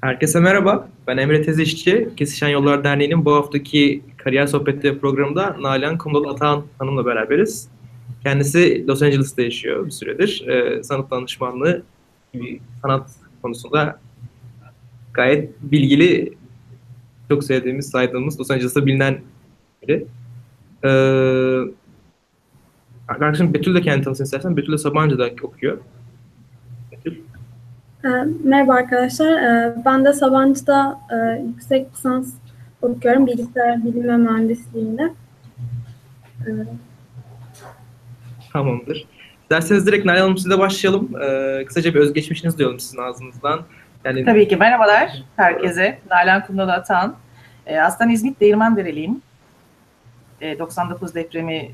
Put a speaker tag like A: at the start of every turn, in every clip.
A: Herkese merhaba. Ben Emre Tezişçi. Kesişen Yollar Derneği'nin bu haftaki Kariyer Sohbetleri programında Nalan Kumdalı Atahan Hanım'la beraberiz. Kendisi Los Angeles'ta yaşıyor bir süredir. Ee, sanat danışmanlığı gibi sanat konusunda gayet bilgili, çok sevdiğimiz, saydığımız Los Angeles'ta bilinen biri. Ee, arkadaşım Betül de kendini tanısın istersen. Betül de Sabancı'da okuyor. Betül.
B: E, merhaba arkadaşlar. E, ben de Sabancı'da e, yüksek lisans okuyorum. Bilgisayar bilimi ve mühendisliğinde. E,
A: Tamamdır. Derseniz direkt Nalan Hanım size başlayalım. Ee, kısaca bir özgeçmişinizi duyalım sizin ağzınızdan. Yani
C: Tabii ki. Merhabalar herkese. Nalan Kumdalı Atan. Aslen İzmit Değirmendereliyim. E, 99 depremi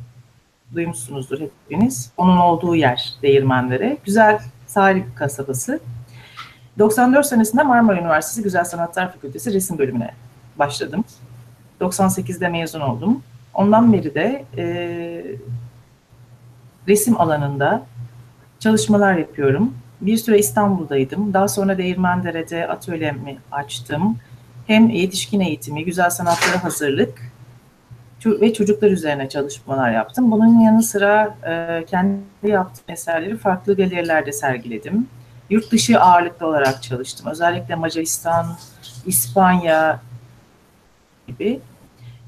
C: duymuşsunuzdur hepiniz. Onun olduğu yer Değirmendere. Güzel sahil kasabası. 94 senesinde Marmara Üniversitesi Güzel Sanatlar Fakültesi resim bölümüne başladım. 98'de mezun oldum. Ondan beri de e, resim alanında çalışmalar yapıyorum. Bir süre İstanbul'daydım. Daha sonra Değirmendere'de atölyemi açtım. Hem yetişkin eğitimi, güzel sanatlara hazırlık ve çocuklar üzerine çalışmalar yaptım. Bunun yanı sıra e, kendi yaptığım eserleri farklı galerilerde sergiledim. Yurt dışı ağırlıklı olarak çalıştım. Özellikle Macaristan, İspanya gibi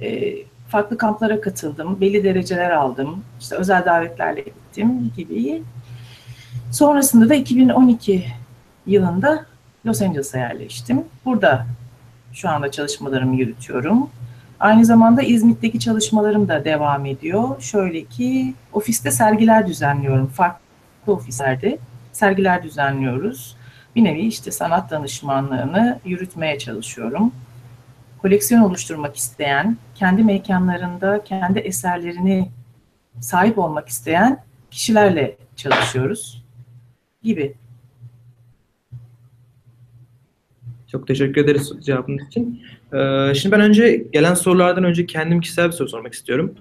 C: e, farklı kamplara katıldım. Belli dereceler aldım. İşte özel davetlerle gittim gibi. Sonrasında da 2012 yılında Los Angeles'a yerleştim. Burada şu anda çalışmalarımı yürütüyorum. Aynı zamanda İzmit'teki çalışmalarım da devam ediyor. Şöyle ki ofiste sergiler düzenliyorum. Farklı ofislerde sergiler düzenliyoruz. Bir nevi işte sanat danışmanlığını yürütmeye çalışıyorum. Koleksiyon oluşturmak isteyen, kendi mekanlarında kendi eserlerini sahip olmak isteyen kişilerle çalışıyoruz gibi.
A: çok teşekkür ederiz cevabınız için. Ee, şimdi ben önce gelen sorulardan önce kendim kişisel bir soru sormak istiyorum.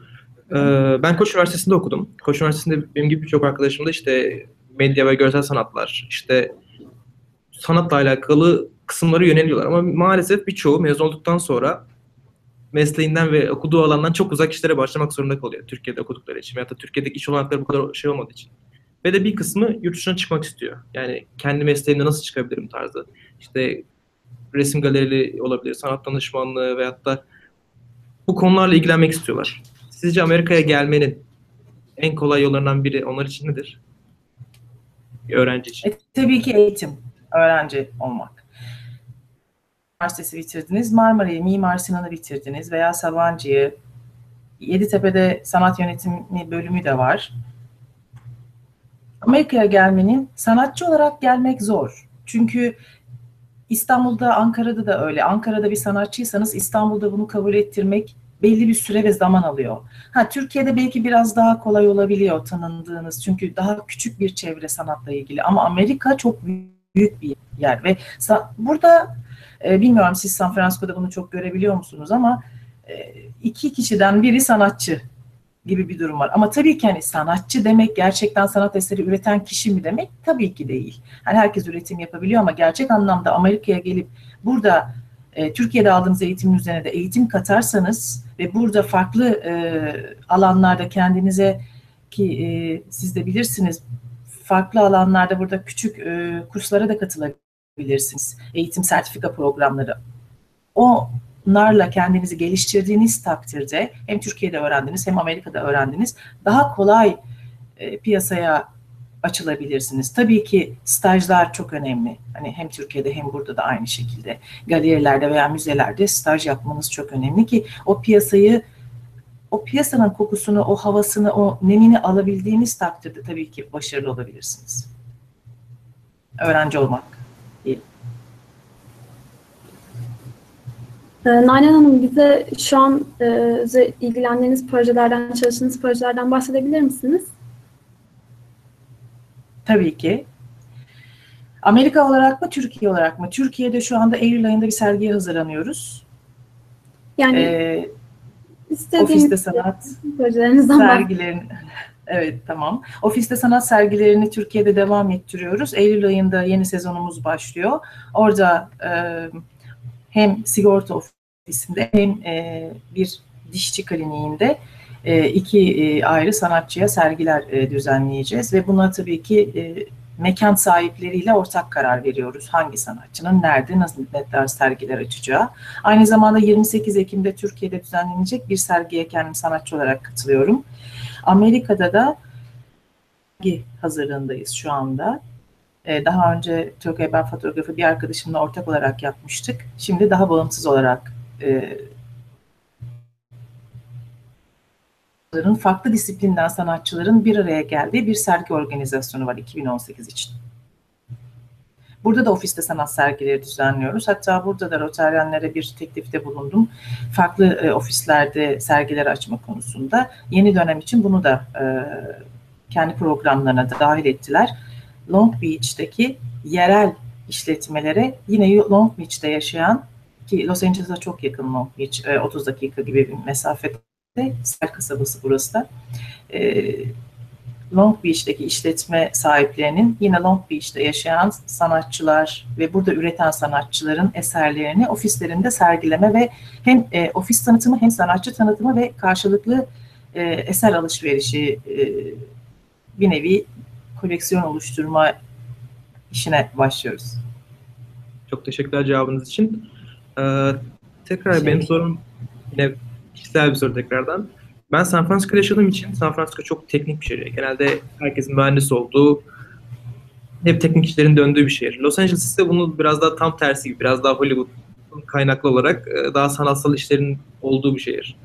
A: Ee, ben Koç Üniversitesi'nde okudum. Koç Üniversitesi'nde benim gibi birçok arkadaşım da işte medya ve görsel sanatlar, işte sanatla alakalı kısımları yöneliyorlar. Ama maalesef birçoğu mezun olduktan sonra mesleğinden ve okuduğu alandan çok uzak işlere başlamak zorunda kalıyor. Türkiye'de okudukları için veyahut da Türkiye'deki iş olanakları bu kadar şey olmadığı için. Ve de bir kısmı yurt dışına çıkmak istiyor. Yani kendi mesleğimde nasıl çıkabilirim tarzı. İşte resim galerili olabilir, sanat danışmanlığı veyahut da bu konularla ilgilenmek istiyorlar. Sizce Amerika'ya gelmenin en kolay yollarından biri onlar için nedir? Öğrenci için.
C: E, tabii ki eğitim, öğrenci olmak. Üniversitesi bitirdiniz, Marmara'yı, Mimar Sinan'ı bitirdiniz veya Sabancı'yı, Yeditepe'de sanat yönetimi bölümü de var. Amerika'ya gelmenin sanatçı olarak gelmek zor. Çünkü İstanbul'da, Ankara'da da öyle. Ankara'da bir sanatçıysanız İstanbul'da bunu kabul ettirmek belli bir süre ve zaman alıyor. Ha Türkiye'de belki biraz daha kolay olabiliyor tanındığınız çünkü daha küçük bir çevre sanatla ilgili ama Amerika çok büyük bir yer ve burada e, bilmiyorum siz San Francisco'da bunu çok görebiliyor musunuz ama e, iki kişiden biri sanatçı gibi bir durum var. Ama tabii ki hani sanatçı demek gerçekten sanat eseri üreten kişi mi demek? Tabii ki değil. Hani herkes üretim yapabiliyor ama gerçek anlamda Amerika'ya gelip burada e, Türkiye'de aldığınız eğitimin üzerine de eğitim katarsanız ve burada farklı e, alanlarda kendinize ki e, siz de bilirsiniz farklı alanlarda burada küçük kurslara da katılabilirsiniz. Eğitim sertifika programları. Onlarla kendinizi geliştirdiğiniz takdirde hem Türkiye'de öğrendiniz hem Amerika'da öğrendiniz. Daha kolay piyasaya açılabilirsiniz. Tabii ki stajlar çok önemli. Hani hem Türkiye'de hem burada da aynı şekilde galerilerde veya müzelerde staj yapmanız çok önemli ki o piyasayı o piyasanın kokusunu, o havasını, o nemini alabildiğiniz takdirde tabii ki başarılı olabilirsiniz. Öğrenci olmak.
B: e, Nalan Hanım bize şu an e, ilgilendiğiniz projelerden, çalıştığınız projelerden bahsedebilir misiniz?
C: Tabii ki. Amerika olarak mı, Türkiye olarak mı? Türkiye'de şu anda Eylül ayında bir sergiye hazırlanıyoruz.
B: Yani
C: Ee, ofiste sanat
B: projelerinizden bahsedebilirsiniz.
C: sergilerin Evet tamam. Ofiste sanat sergilerini Türkiye'de devam ettiriyoruz. Eylül ayında yeni sezonumuz başlıyor. Orada e, hem sigorta ofisinde hem e, bir dişçi kliniğinde iki e, ayrı sanatçıya sergiler e, düzenleyeceğiz ve buna tabii ki e, mekan sahipleriyle ortak karar veriyoruz. Hangi sanatçının nerede, nasıl ne tarz sergiler açacağı. Aynı zamanda 28 Ekim'de Türkiye'de düzenlenecek bir sergiye kendim sanatçı olarak katılıyorum. Amerika'da da sergi hazırlığındayız şu anda. Ee, daha önce Türkiye Ben Fotoğrafı bir arkadaşımla ortak olarak yapmıştık. Şimdi daha bağımsız olarak e, farklı disiplinden sanatçıların bir araya geldiği bir sergi organizasyonu var 2018 için. Burada da ofiste sanat sergileri düzenliyoruz. Hatta burada da Rotaryenlere bir teklifte bulundum. Farklı e, ofislerde sergiler açma konusunda. Yeni dönem için bunu da e, kendi programlarına da dahil ettiler. Long Beach'teki yerel işletmelere yine Long Beach'te yaşayan ki Los Angeles'a çok yakın Long Beach, e, 30 dakika gibi bir mesafede Sel kasabası burası da. E, Long Beach'teki işletme sahiplerinin yine Long Beach'te yaşayan sanatçılar ve burada üreten sanatçıların eserlerini ofislerinde sergileme ve hem e, ofis tanıtımı hem sanatçı tanıtımı ve karşılıklı e, eser alışverişi e, bir nevi koleksiyon oluşturma işine başlıyoruz.
A: Çok teşekkürler cevabınız için. Ee, tekrar şey. benim sorum yine kişisel bir soru tekrardan. Ben San Francisco'da yaşadığım için San Francisco çok teknik bir şehir. Genelde herkesin mühendis olduğu, hep teknik işlerin döndüğü bir şehir. Los Angeles ise bunu biraz daha tam tersi gibi, biraz daha Hollywood kaynaklı olarak e, daha sanatsal işlerin olduğu bir şehir.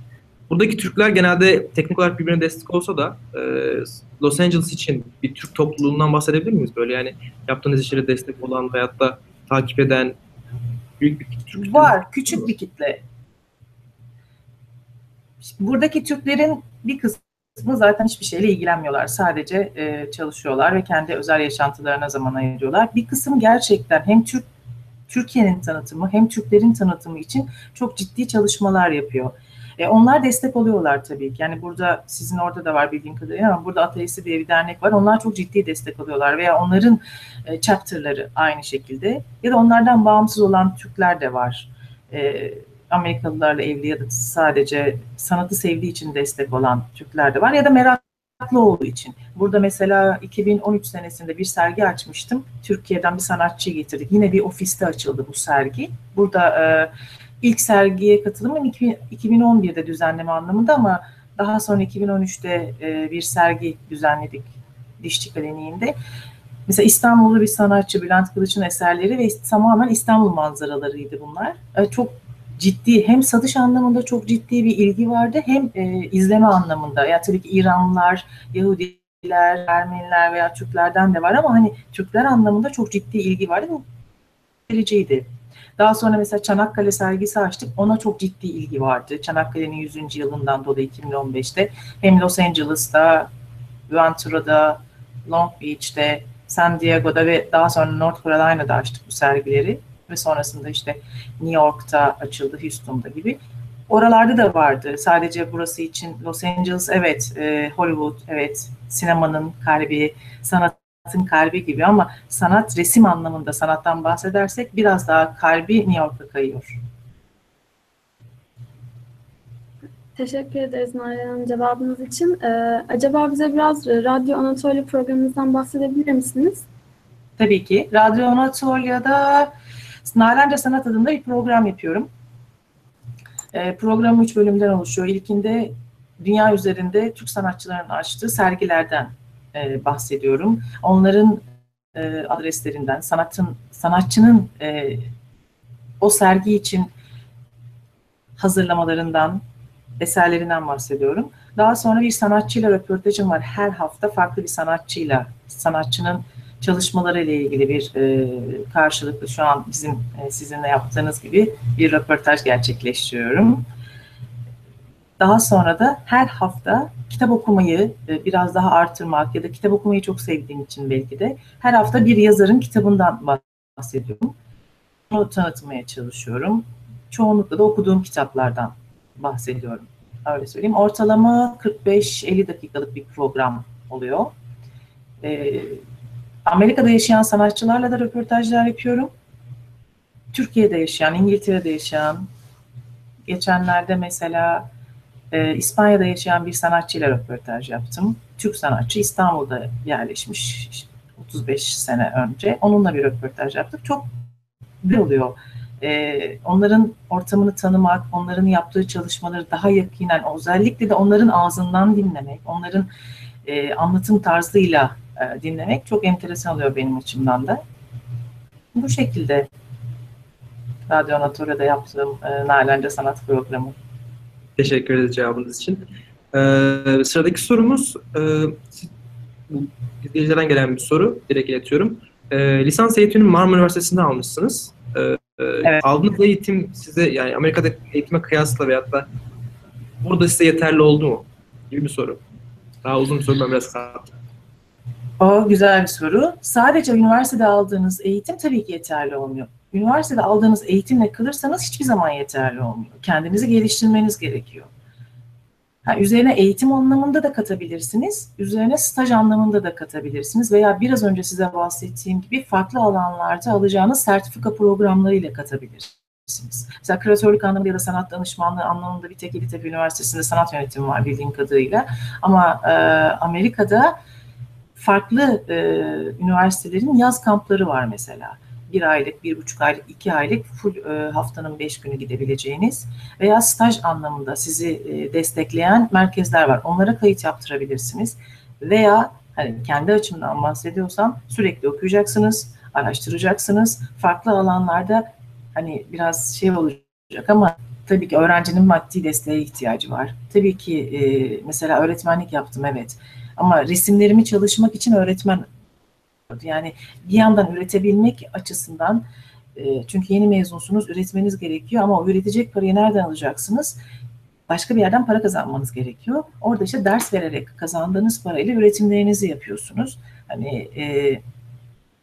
A: Buradaki Türkler genelde teknik olarak birbirine destek olsa da e, Los Angeles için bir Türk topluluğundan bahsedebilir miyiz? Böyle yani yaptığınız işlere destek olan da takip eden büyük bir
C: Türk Var, küçük bir kitle buradaki Türklerin bir kısmı zaten hiçbir şeyle ilgilenmiyorlar. Sadece e, çalışıyorlar ve kendi özel yaşantılarına zaman ayırıyorlar. Bir kısım gerçekten hem Türk Türkiye'nin tanıtımı hem Türklerin tanıtımı için çok ciddi çalışmalar yapıyor. E, onlar destek oluyorlar tabii ki. Yani burada sizin orada da var bildiğim kadarıyla ama burada Ateisi diye bir dernek var. Onlar çok ciddi destek alıyorlar veya onların e, chapter'ları aynı şekilde ya da onlardan bağımsız olan Türkler de var. E, Amerikalılarla evli ya da sadece sanatı sevdiği için destek olan Türkler de var ya da meraklı olduğu için. Burada mesela 2013 senesinde bir sergi açmıştım. Türkiye'den bir sanatçı getirdik. Yine bir ofiste açıldı bu sergi. Burada e, ilk sergiye katılımım 2011'de düzenleme anlamında ama daha sonra 2013'te e, bir sergi düzenledik Dişçi Kliniği'nde. Mesela İstanbullu bir sanatçı Bülent Kılıç'ın eserleri ve tamamen İstanbul manzaralarıydı bunlar. E, çok ciddi hem satış anlamında çok ciddi bir ilgi vardı hem e, izleme anlamında. Ya tabii ki İranlılar, Yahudiler, Ermeniler veya Türklerden de var ama hani Türkler anlamında çok ciddi ilgi vardı. Bu vericiydi. Daha sonra mesela Çanakkale sergisi açtık. Ona çok ciddi ilgi vardı. Çanakkale'nin 100. yılından dolayı 2015'te hem Los Angeles'ta, Ventura'da, Long Beach'te, San Diego'da ve daha sonra North Carolina'da açtık bu sergileri ve sonrasında işte New York'ta açıldı, Houston'da gibi. Oralarda da vardı. Sadece burası için Los Angeles evet, e, Hollywood evet, sinemanın kalbi, sanatın kalbi gibi ama sanat resim anlamında sanattan bahsedersek biraz daha kalbi New York'a kayıyor.
B: Teşekkür ederiz Nalan Hanım cevabınız için. Ee, acaba bize biraz Radyo Anatolia programımızdan bahsedebilir misiniz?
C: Tabii ki. Radyo Anatolia'da Nalanca Sanat adında bir program yapıyorum. E, program üç bölümden oluşuyor. İlkinde dünya üzerinde Türk sanatçıların açtığı sergilerden e, bahsediyorum. Onların e, adreslerinden, sanatın sanatçının e, o sergi için hazırlamalarından, eserlerinden bahsediyorum. Daha sonra bir sanatçıyla röportajım var. Her hafta farklı bir sanatçıyla, sanatçının çalışmaları ile ilgili bir e, karşılıklı şu an bizim e, sizinle yaptığınız gibi bir röportaj gerçekleştiriyorum. Daha sonra da her hafta kitap okumayı e, biraz daha artırmak ya da kitap okumayı çok sevdiğim için belki de her hafta bir yazarın kitabından bahsediyorum. Onu tanıtmaya çalışıyorum. Çoğunlukla da okuduğum kitaplardan bahsediyorum. Öyle söyleyeyim. Ortalama 45-50 dakikalık bir program oluyor. Ee, Amerika'da yaşayan sanatçılarla da röportajlar yapıyorum. Türkiye'de yaşayan, İngiltere'de yaşayan, geçenlerde mesela e, İspanya'da yaşayan bir sanatçıyla röportaj yaptım. Türk sanatçı İstanbul'da yerleşmiş işte 35 sene önce. Onunla bir röportaj yaptık. Çok güzel oluyor. E, onların ortamını tanımak, onların yaptığı çalışmaları daha yakinen, özellikle de onların ağzından dinlemek, onların e, anlatım tarzıyla e, dinlemek çok enteresan oluyor benim açımdan da. Bu şekilde Radyo Anatolia'da yaptığım e, Nalanca Sanat Programı.
A: Teşekkür ederiz cevabınız için. Ee, sıradaki sorumuz e, izleyicilerden gelen bir soru. Direkt iletiyorum. Ee, lisans eğitimini Marmara Üniversitesi'nde almışsınız. Ee,
C: Evet.
A: Aldığınız eğitim size yani Amerika'daki eğitime kıyasla veyahut da burada size yeterli oldu mu? Gibi bir soru. Daha uzun bir soru ben biraz kısalttım.
C: O güzel bir soru. Sadece üniversitede aldığınız eğitim tabii ki yeterli olmuyor. Üniversitede aldığınız eğitimle kalırsanız hiçbir zaman yeterli olmuyor. Kendinizi geliştirmeniz gerekiyor. Ha, üzerine eğitim anlamında da katabilirsiniz, üzerine staj anlamında da katabilirsiniz veya biraz önce size bahsettiğim gibi farklı alanlarda alacağınız sertifika programlarıyla katabilirsiniz. Mesela küratörlük anlamında ya da sanat danışmanlığı anlamında bir tek Yeditepe Üniversitesi'nde sanat yönetimi var bildiğim kadarıyla. Ama e, Amerika'da farklı e, üniversitelerin yaz kampları var mesela. Bir aylık, bir buçuk aylık, iki aylık full e, haftanın beş günü gidebileceğiniz veya staj anlamında sizi e, destekleyen merkezler var. Onlara kayıt yaptırabilirsiniz. Veya hani kendi açımdan bahsediyorsam sürekli okuyacaksınız, araştıracaksınız. Farklı alanlarda hani biraz şey olacak ama tabii ki öğrencinin maddi desteğe ihtiyacı var. Tabii ki e, mesela öğretmenlik yaptım evet. Ama resimlerimi çalışmak için öğretmen yani bir yandan üretebilmek açısından e, çünkü yeni mezunsunuz üretmeniz gerekiyor ama o üretecek parayı nereden alacaksınız? Başka bir yerden para kazanmanız gerekiyor. Orada işte ders vererek kazandığınız parayla üretimlerinizi yapıyorsunuz. Hani e,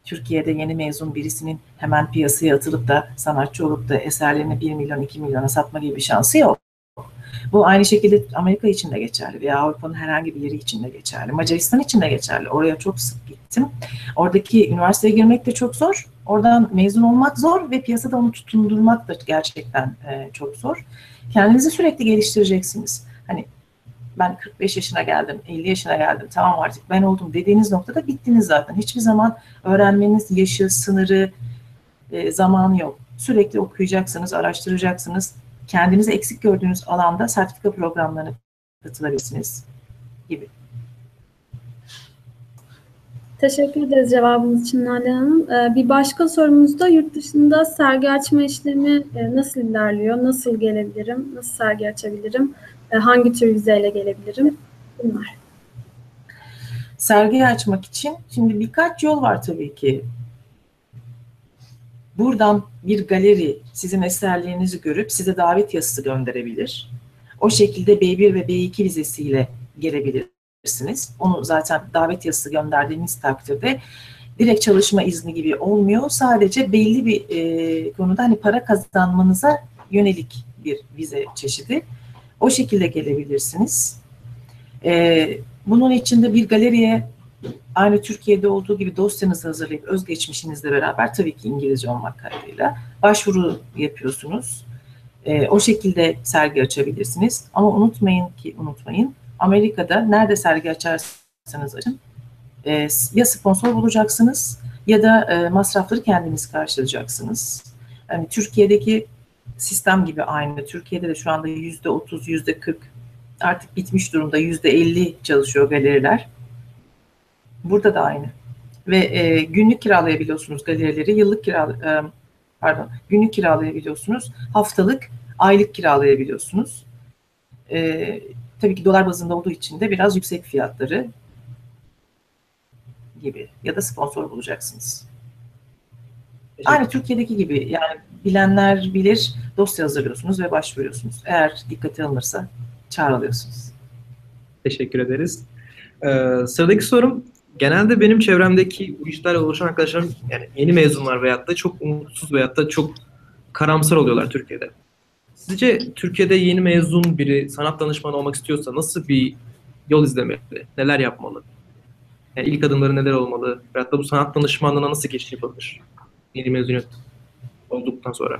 C: Türkiye'de yeni mezun birisinin hemen piyasaya atılıp da sanatçı olup da eserlerini 1 milyon 2 milyona satma gibi bir şansı yok. Bu aynı şekilde Amerika için de geçerli veya Avrupa'nın herhangi bir yeri için de geçerli. Macaristan için de geçerli. Oraya çok sık gittim. Oradaki üniversiteye girmek de çok zor. Oradan mezun olmak zor ve piyasada onu tutundurmak da gerçekten e, çok zor. Kendinizi sürekli geliştireceksiniz. Hani ben 45 yaşına geldim, 50 yaşına geldim, tamam artık ben oldum dediğiniz noktada bittiniz zaten. Hiçbir zaman öğrenmeniz yaşı, sınırı, e, zamanı yok. Sürekli okuyacaksınız, araştıracaksınız. Kendinizi eksik gördüğünüz alanda sertifika programlarına katılabilirsiniz gibi.
B: Teşekkür ederiz cevabınız için Nalan Hanım. Ee, bir başka sorumuz da yurt dışında sergi açma işlemi e, nasıl ilerliyor? Nasıl gelebilirim? Nasıl sergi açabilirim? E, hangi tür vizeyle gelebilirim? Bunlar.
C: Sergi açmak için şimdi birkaç yol var tabii ki. Buradan bir galeri sizin eserlerinizi görüp size davet yazısı gönderebilir. O şekilde B1 ve B2 vizesiyle gelebilirsiniz. Onu zaten davet yazısı gönderdiğiniz takdirde direkt çalışma izni gibi olmuyor. Sadece belli bir e, konuda hani para kazanmanıza yönelik bir vize çeşidi. O şekilde gelebilirsiniz. E, bunun içinde bir galeriye aynı Türkiye'de olduğu gibi dosyanızı hazırlayıp özgeçmişinizle beraber tabii ki İngilizce olmak kaydıyla başvuru yapıyorsunuz. E, o şekilde sergi açabilirsiniz. Ama unutmayın ki unutmayın Amerika'da nerede sergi açarsanız açın e, ya sponsor bulacaksınız ya da e, masrafları kendiniz karşılayacaksınız. Yani Türkiye'deki sistem gibi aynı. Türkiye'de de şu anda yüzde otuz, yüzde kırk artık bitmiş durumda. Yüzde elli çalışıyor galeriler. Burada da aynı. Ve e, günlük kiralayabiliyorsunuz galerileri, yıllık kira e, pardon, günlük kiralayabiliyorsunuz, haftalık, aylık kiralayabiliyorsunuz. E, tabii ki dolar bazında olduğu için de biraz yüksek fiyatları gibi ya da sponsor bulacaksınız. Aynı Türkiye'deki gibi yani bilenler bilir dosya hazırlıyorsunuz ve başvuruyorsunuz. Eğer dikkate alınırsa çağrılıyorsunuz.
A: Teşekkür ederiz. Ee, sıradaki sorum genelde benim çevremdeki bu işlerle uğraşan arkadaşlarım yani yeni mezunlar veyahut da çok umutsuz veyahut da çok karamsar oluyorlar Türkiye'de. Sizce Türkiye'de yeni mezun biri sanat danışmanı olmak istiyorsa nasıl bir yol izlemeli? Neler yapmalı? Yani ilk adımları neler olmalı? Veyahut da bu sanat danışmanlığına nasıl geçiş yapabilir? Yeni mezuniyet olduktan sonra.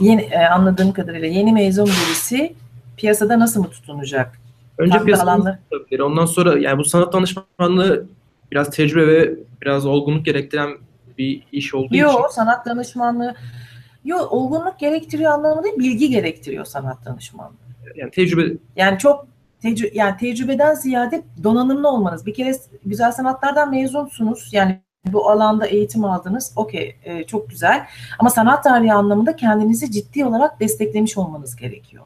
C: Yeni, e, anladığım kadarıyla yeni mezun birisi piyasada nasıl mı tutunacak?
A: Önce tutabilir. Ondan sonra yani bu sanat danışmanlığı biraz tecrübe ve biraz olgunluk gerektiren bir iş olduğu için.
C: Yok sanat danışmanlığı Yok olgunluk gerektiriyor anlamında değil, bilgi gerektiriyor sanat danışmanlığı.
A: Yani tecrübe
C: Yani çok tecrü yani tecrübeden ziyade donanımlı olmanız. Bir kere güzel sanatlardan mezunsunuz. Yani bu alanda eğitim aldınız. Okey, e, çok güzel. Ama sanat tarihi anlamında kendinizi ciddi olarak desteklemiş olmanız gerekiyor.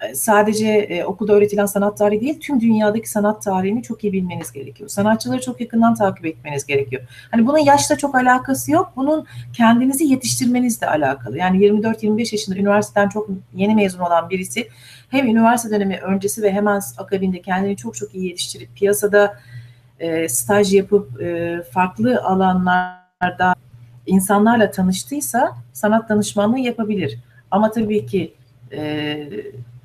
C: E, Sadece e, okulda öğretilen sanat tarihi değil, tüm dünyadaki sanat tarihini çok iyi bilmeniz gerekiyor. Sanatçıları çok yakından takip etmeniz gerekiyor. Hani bunun yaşla çok alakası yok. Bunun kendinizi yetiştirmenizle alakalı. Yani 24-25 yaşında üniversiteden çok yeni mezun olan birisi hem üniversite dönemi öncesi ve hemen akabinde kendini çok çok iyi yetiştirip piyasada e, staj yapıp e, farklı alanlarda insanlarla tanıştıysa sanat danışmanlığı yapabilir. Ama tabii ki e,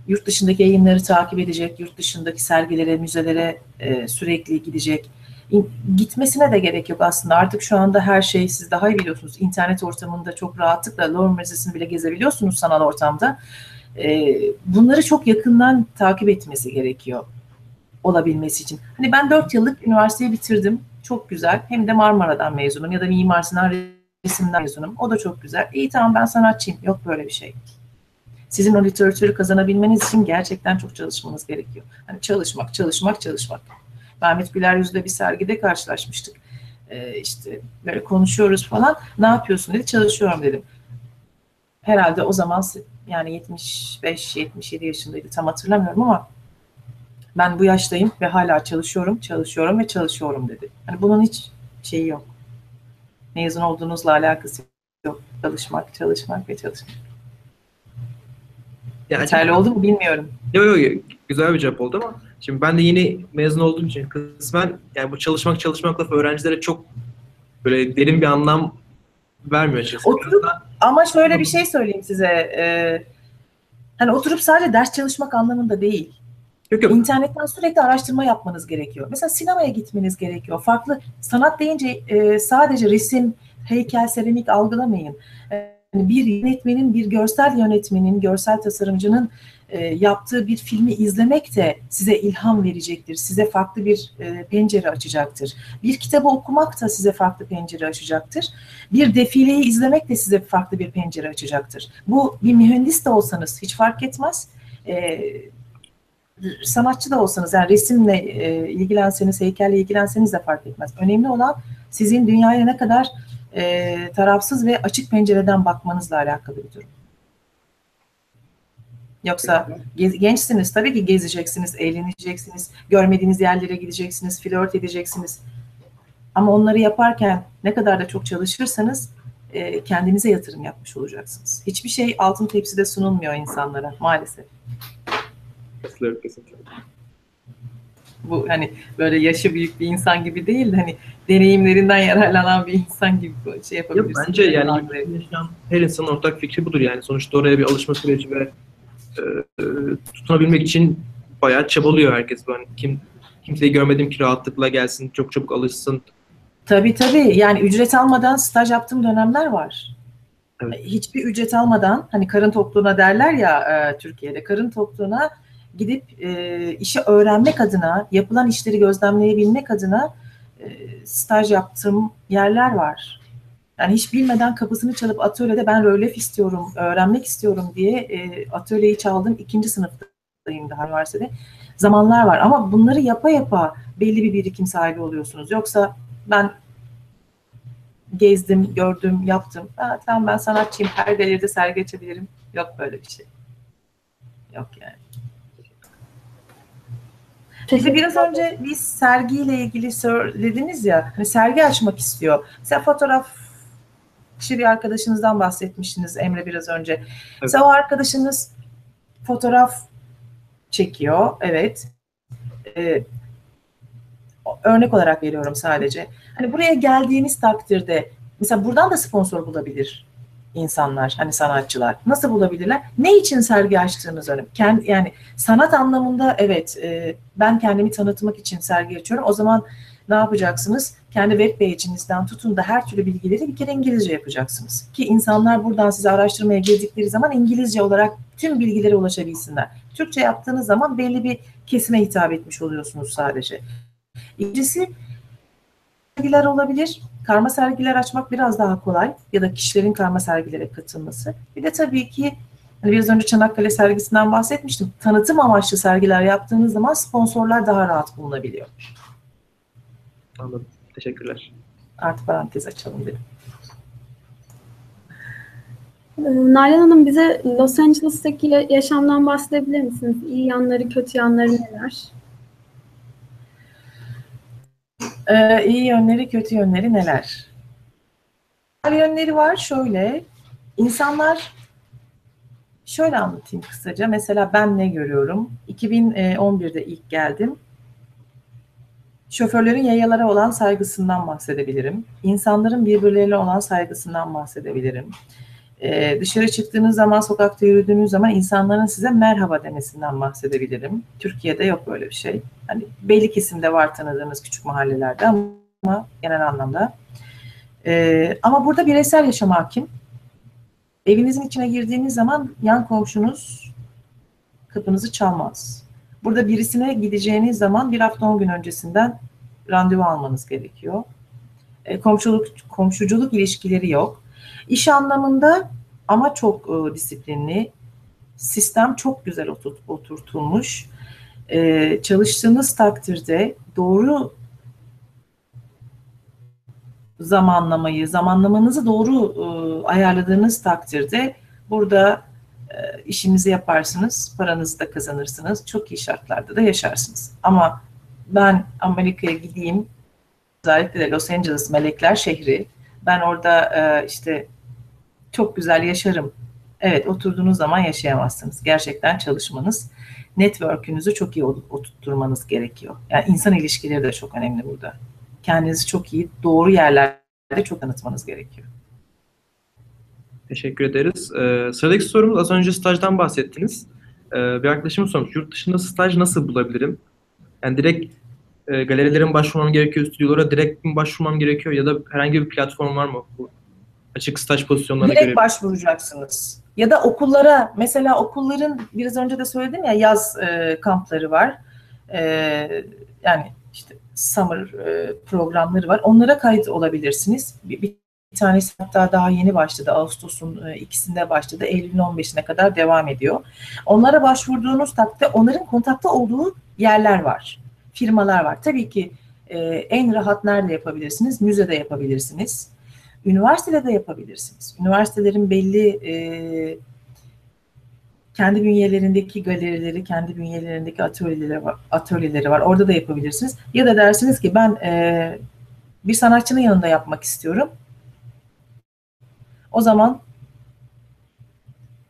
C: yurt dışındaki yayınları takip edecek, yurt dışındaki sergilere, müzelere e, sürekli gidecek. İn- Gitmesine de gerek yok aslında. Artık şu anda her şey siz daha iyi biliyorsunuz. İnternet ortamında çok rahatlıkla Louvre Müzesi'ni bile gezebiliyorsunuz sanal ortamda. E, bunları çok yakından takip etmesi gerekiyor olabilmesi için. Hani ben 4 yıllık üniversiteyi bitirdim. Çok güzel. Hem de Marmara'dan mezunum ya da Mimar Sinan resimden mezunum. O da çok güzel. İyi tamam ben sanatçıyım. Yok böyle bir şey. Sizin o literatürü kazanabilmeniz için gerçekten çok çalışmanız gerekiyor. Hani çalışmak, çalışmak, çalışmak. Mehmet Güler Yüz'le bir sergide karşılaşmıştık. Ee, işte böyle konuşuyoruz falan. Ne yapıyorsun dedi. Çalışıyorum dedim. Herhalde o zaman yani 75-77 yaşındaydı tam hatırlamıyorum ama ben bu yaştayım ve hala çalışıyorum, çalışıyorum ve çalışıyorum dedi. Hani bunun hiç şeyi yok. Mezun olduğunuzla alakası yok. Çalışmak, çalışmak ve çalışmak.
A: Yani
C: Yeterli oldu mu bilmiyorum.
A: Yok yok güzel bir cevap oldu ama şimdi ben de yeni mezun olduğum için kısmen yani bu çalışmak çalışmak lafı öğrencilere çok böyle derin bir anlam vermiyor açıkçası.
C: Oturup ama şöyle bir şey söyleyeyim size. Ee, hani oturup sadece ders çalışmak anlamında değil.
A: Yok yok
C: İnternetten sürekli araştırma yapmanız gerekiyor. Mesela sinemaya gitmeniz gerekiyor. Farklı sanat deyince e, sadece resim, heykel, seramik algılamayın. E, bir yönetmenin, bir görsel yönetmenin, görsel tasarımcının e, yaptığı bir filmi izlemek de size ilham verecektir. Size farklı bir e, pencere açacaktır. Bir kitabı okumak da size farklı pencere açacaktır. Bir defileyi izlemek de size farklı bir pencere açacaktır. Bu bir mühendis de olsanız hiç fark etmez. E, sanatçı da olsanız yani resimle ilgilenseniz, heykelle ilgilenseniz de fark etmez. Önemli olan sizin dünyaya ne kadar e, tarafsız ve açık pencereden bakmanızla alakalı bir durum. Yoksa gez- gençsiniz tabii ki gezeceksiniz, eğleneceksiniz, görmediğiniz yerlere gideceksiniz, flört edeceksiniz. Ama onları yaparken ne kadar da çok çalışırsanız e, kendinize yatırım yapmış olacaksınız. Hiçbir şey altın tepside sunulmuyor insanlara maalesef.
A: kesinlikle.
C: Bu hani böyle yaşı büyük bir insan gibi değil de hani deneyimlerinden yararlanan bir insan gibi şey
A: Yok,
C: yapabilirsiniz.
A: bence yani yaşayan her insanın ortak fikri budur yani. Sonuçta oraya bir alışma süreci ve e, e, tutunabilmek için bayağı çabalıyor herkes. Yani kim kimseyi görmedim ki rahatlıkla gelsin, çok çabuk alışsın.
C: Tabii tabii yani ücret almadan staj yaptığım dönemler var.
A: Evet.
C: Hiçbir ücret almadan hani karın tokluğuna derler ya e, Türkiye'de karın tokluğuna gidip e, işi öğrenmek adına, yapılan işleri gözlemleyebilmek adına e, staj yaptığım yerler var. Yani hiç bilmeden kapısını çalıp atölyede ben rölyef istiyorum, öğrenmek istiyorum diye e, atölyeyi çaldım. ikinci sınıftayım daha üniversitede. Zamanlar var ama bunları yapa yapa belli bir birikim sahibi oluyorsunuz. Yoksa ben gezdim, gördüm, yaptım. Ha, tamam ben sanatçıyım, her galeride sergi açabilirim. Yok böyle bir şey. Yok yani. Şimdi biraz önce biz sergiyle ilgili söylediniz ya, hani sergi açmak istiyor. Mesela fotoğrafçı bir arkadaşınızdan bahsetmiştiniz Emre biraz önce. Mesela o arkadaşınız fotoğraf çekiyor, evet. Ee, örnek olarak veriyorum sadece. Hani buraya geldiğiniz takdirde mesela buradan da sponsor bulabilir. İnsanlar, hani sanatçılar nasıl bulabilirler? Ne için sergi açtığınız önemli. Kendi, yani sanat anlamında evet e, ben kendimi tanıtmak için sergi açıyorum. O zaman ne yapacaksınız? Kendi web page'inizden tutun da her türlü bilgileri bir kere İngilizce yapacaksınız. Ki insanlar buradan size araştırmaya girdikleri zaman İngilizce olarak tüm bilgilere ulaşabilsinler. Türkçe yaptığınız zaman belli bir kesime hitap etmiş oluyorsunuz sadece. İkincisi sergiler olabilir. Karma sergiler açmak biraz daha kolay ya da kişilerin karma sergilere katılması. Bir de tabii ki hani biraz önce Çanakkale sergisinden bahsetmiştim. Tanıtım amaçlı sergiler yaptığınız zaman sponsorlar daha rahat bulunabiliyor.
A: Anladım. Teşekkürler.
C: Artı parantez açalım dedim.
B: Ee, Nalan Hanım bize Los Angeles'taki yaşamdan bahsedebilir misiniz? İyi yanları, kötü yanları neler?
C: Ee, iyi yönleri, kötü yönleri neler? İyi yönleri var şöyle. İnsanlar şöyle anlatayım kısaca. Mesela ben ne görüyorum? 2011'de ilk geldim. Şoförlerin yayalara olan saygısından bahsedebilirim. İnsanların birbirleriyle olan saygısından bahsedebilirim. Ee, dışarı çıktığınız zaman, sokakta yürüdüğünüz zaman insanların size merhaba demesinden bahsedebilirim. Türkiye'de yok böyle bir şey. Hani belli kesimde var tanıdığınız küçük mahallelerde ama genel anlamda. Ee, ama burada bireysel yaşam hakim. Evinizin içine girdiğiniz zaman yan komşunuz kapınızı çalmaz. Burada birisine gideceğiniz zaman bir hafta on gün öncesinden randevu almanız gerekiyor. E, komşuluk komşuculuk ilişkileri yok. İş anlamında ama çok e, disiplinli. Sistem çok güzel oturt, oturtulmuş. E, çalıştığınız takdirde doğru zamanlamayı, zamanlamanızı doğru e, ayarladığınız takdirde burada e, işinizi yaparsınız, paranızı da kazanırsınız, çok iyi şartlarda da yaşarsınız. Ama ben Amerika'ya gideyim, özellikle de Los Angeles Melekler şehri, ben orada e, işte çok güzel yaşarım. Evet, oturduğunuz zaman yaşayamazsınız. Gerçekten çalışmanız, network'ünüzü çok iyi oturtturmanız gerekiyor. Yani insan ilişkileri de çok önemli burada. Kendinizi çok iyi, doğru yerlerde çok tanıtmanız gerekiyor.
A: Teşekkür ederiz. Ee, sıradaki sorumuz az önce stajdan bahsettiniz. Ee, bir arkadaşım sormuş. Yurt dışında staj nasıl bulabilirim? Yani direkt e, galerilerin başvurmam gerekiyor, stüdyolara direkt mi başvurmam gerekiyor ya da herhangi bir platform var mı bu açık staj pozisyonlarına
C: direkt
A: göre?
C: başvuracaksınız. Ya da okullara, mesela okulların biraz önce de söyledim ya yaz e, kampları var. E, yani işte summer e, programları var. Onlara kayıt olabilirsiniz. Bir, bir tanesi hatta daha yeni başladı. Ağustos'un e, ikisinde başladı. Eylül'ün 15'ine kadar devam ediyor. Onlara başvurduğunuz takdirde onların kontakta olduğu yerler var. Firmalar var. Tabii ki e, en rahat nerede yapabilirsiniz? Müzede yapabilirsiniz. Üniversitede de yapabilirsiniz. Üniversitelerin belli e, kendi bünyelerindeki galerileri, kendi bünyelerindeki atölyeleri var, atölyeleri var. Orada da yapabilirsiniz. Ya da dersiniz ki ben e, bir sanatçının yanında yapmak istiyorum. O zaman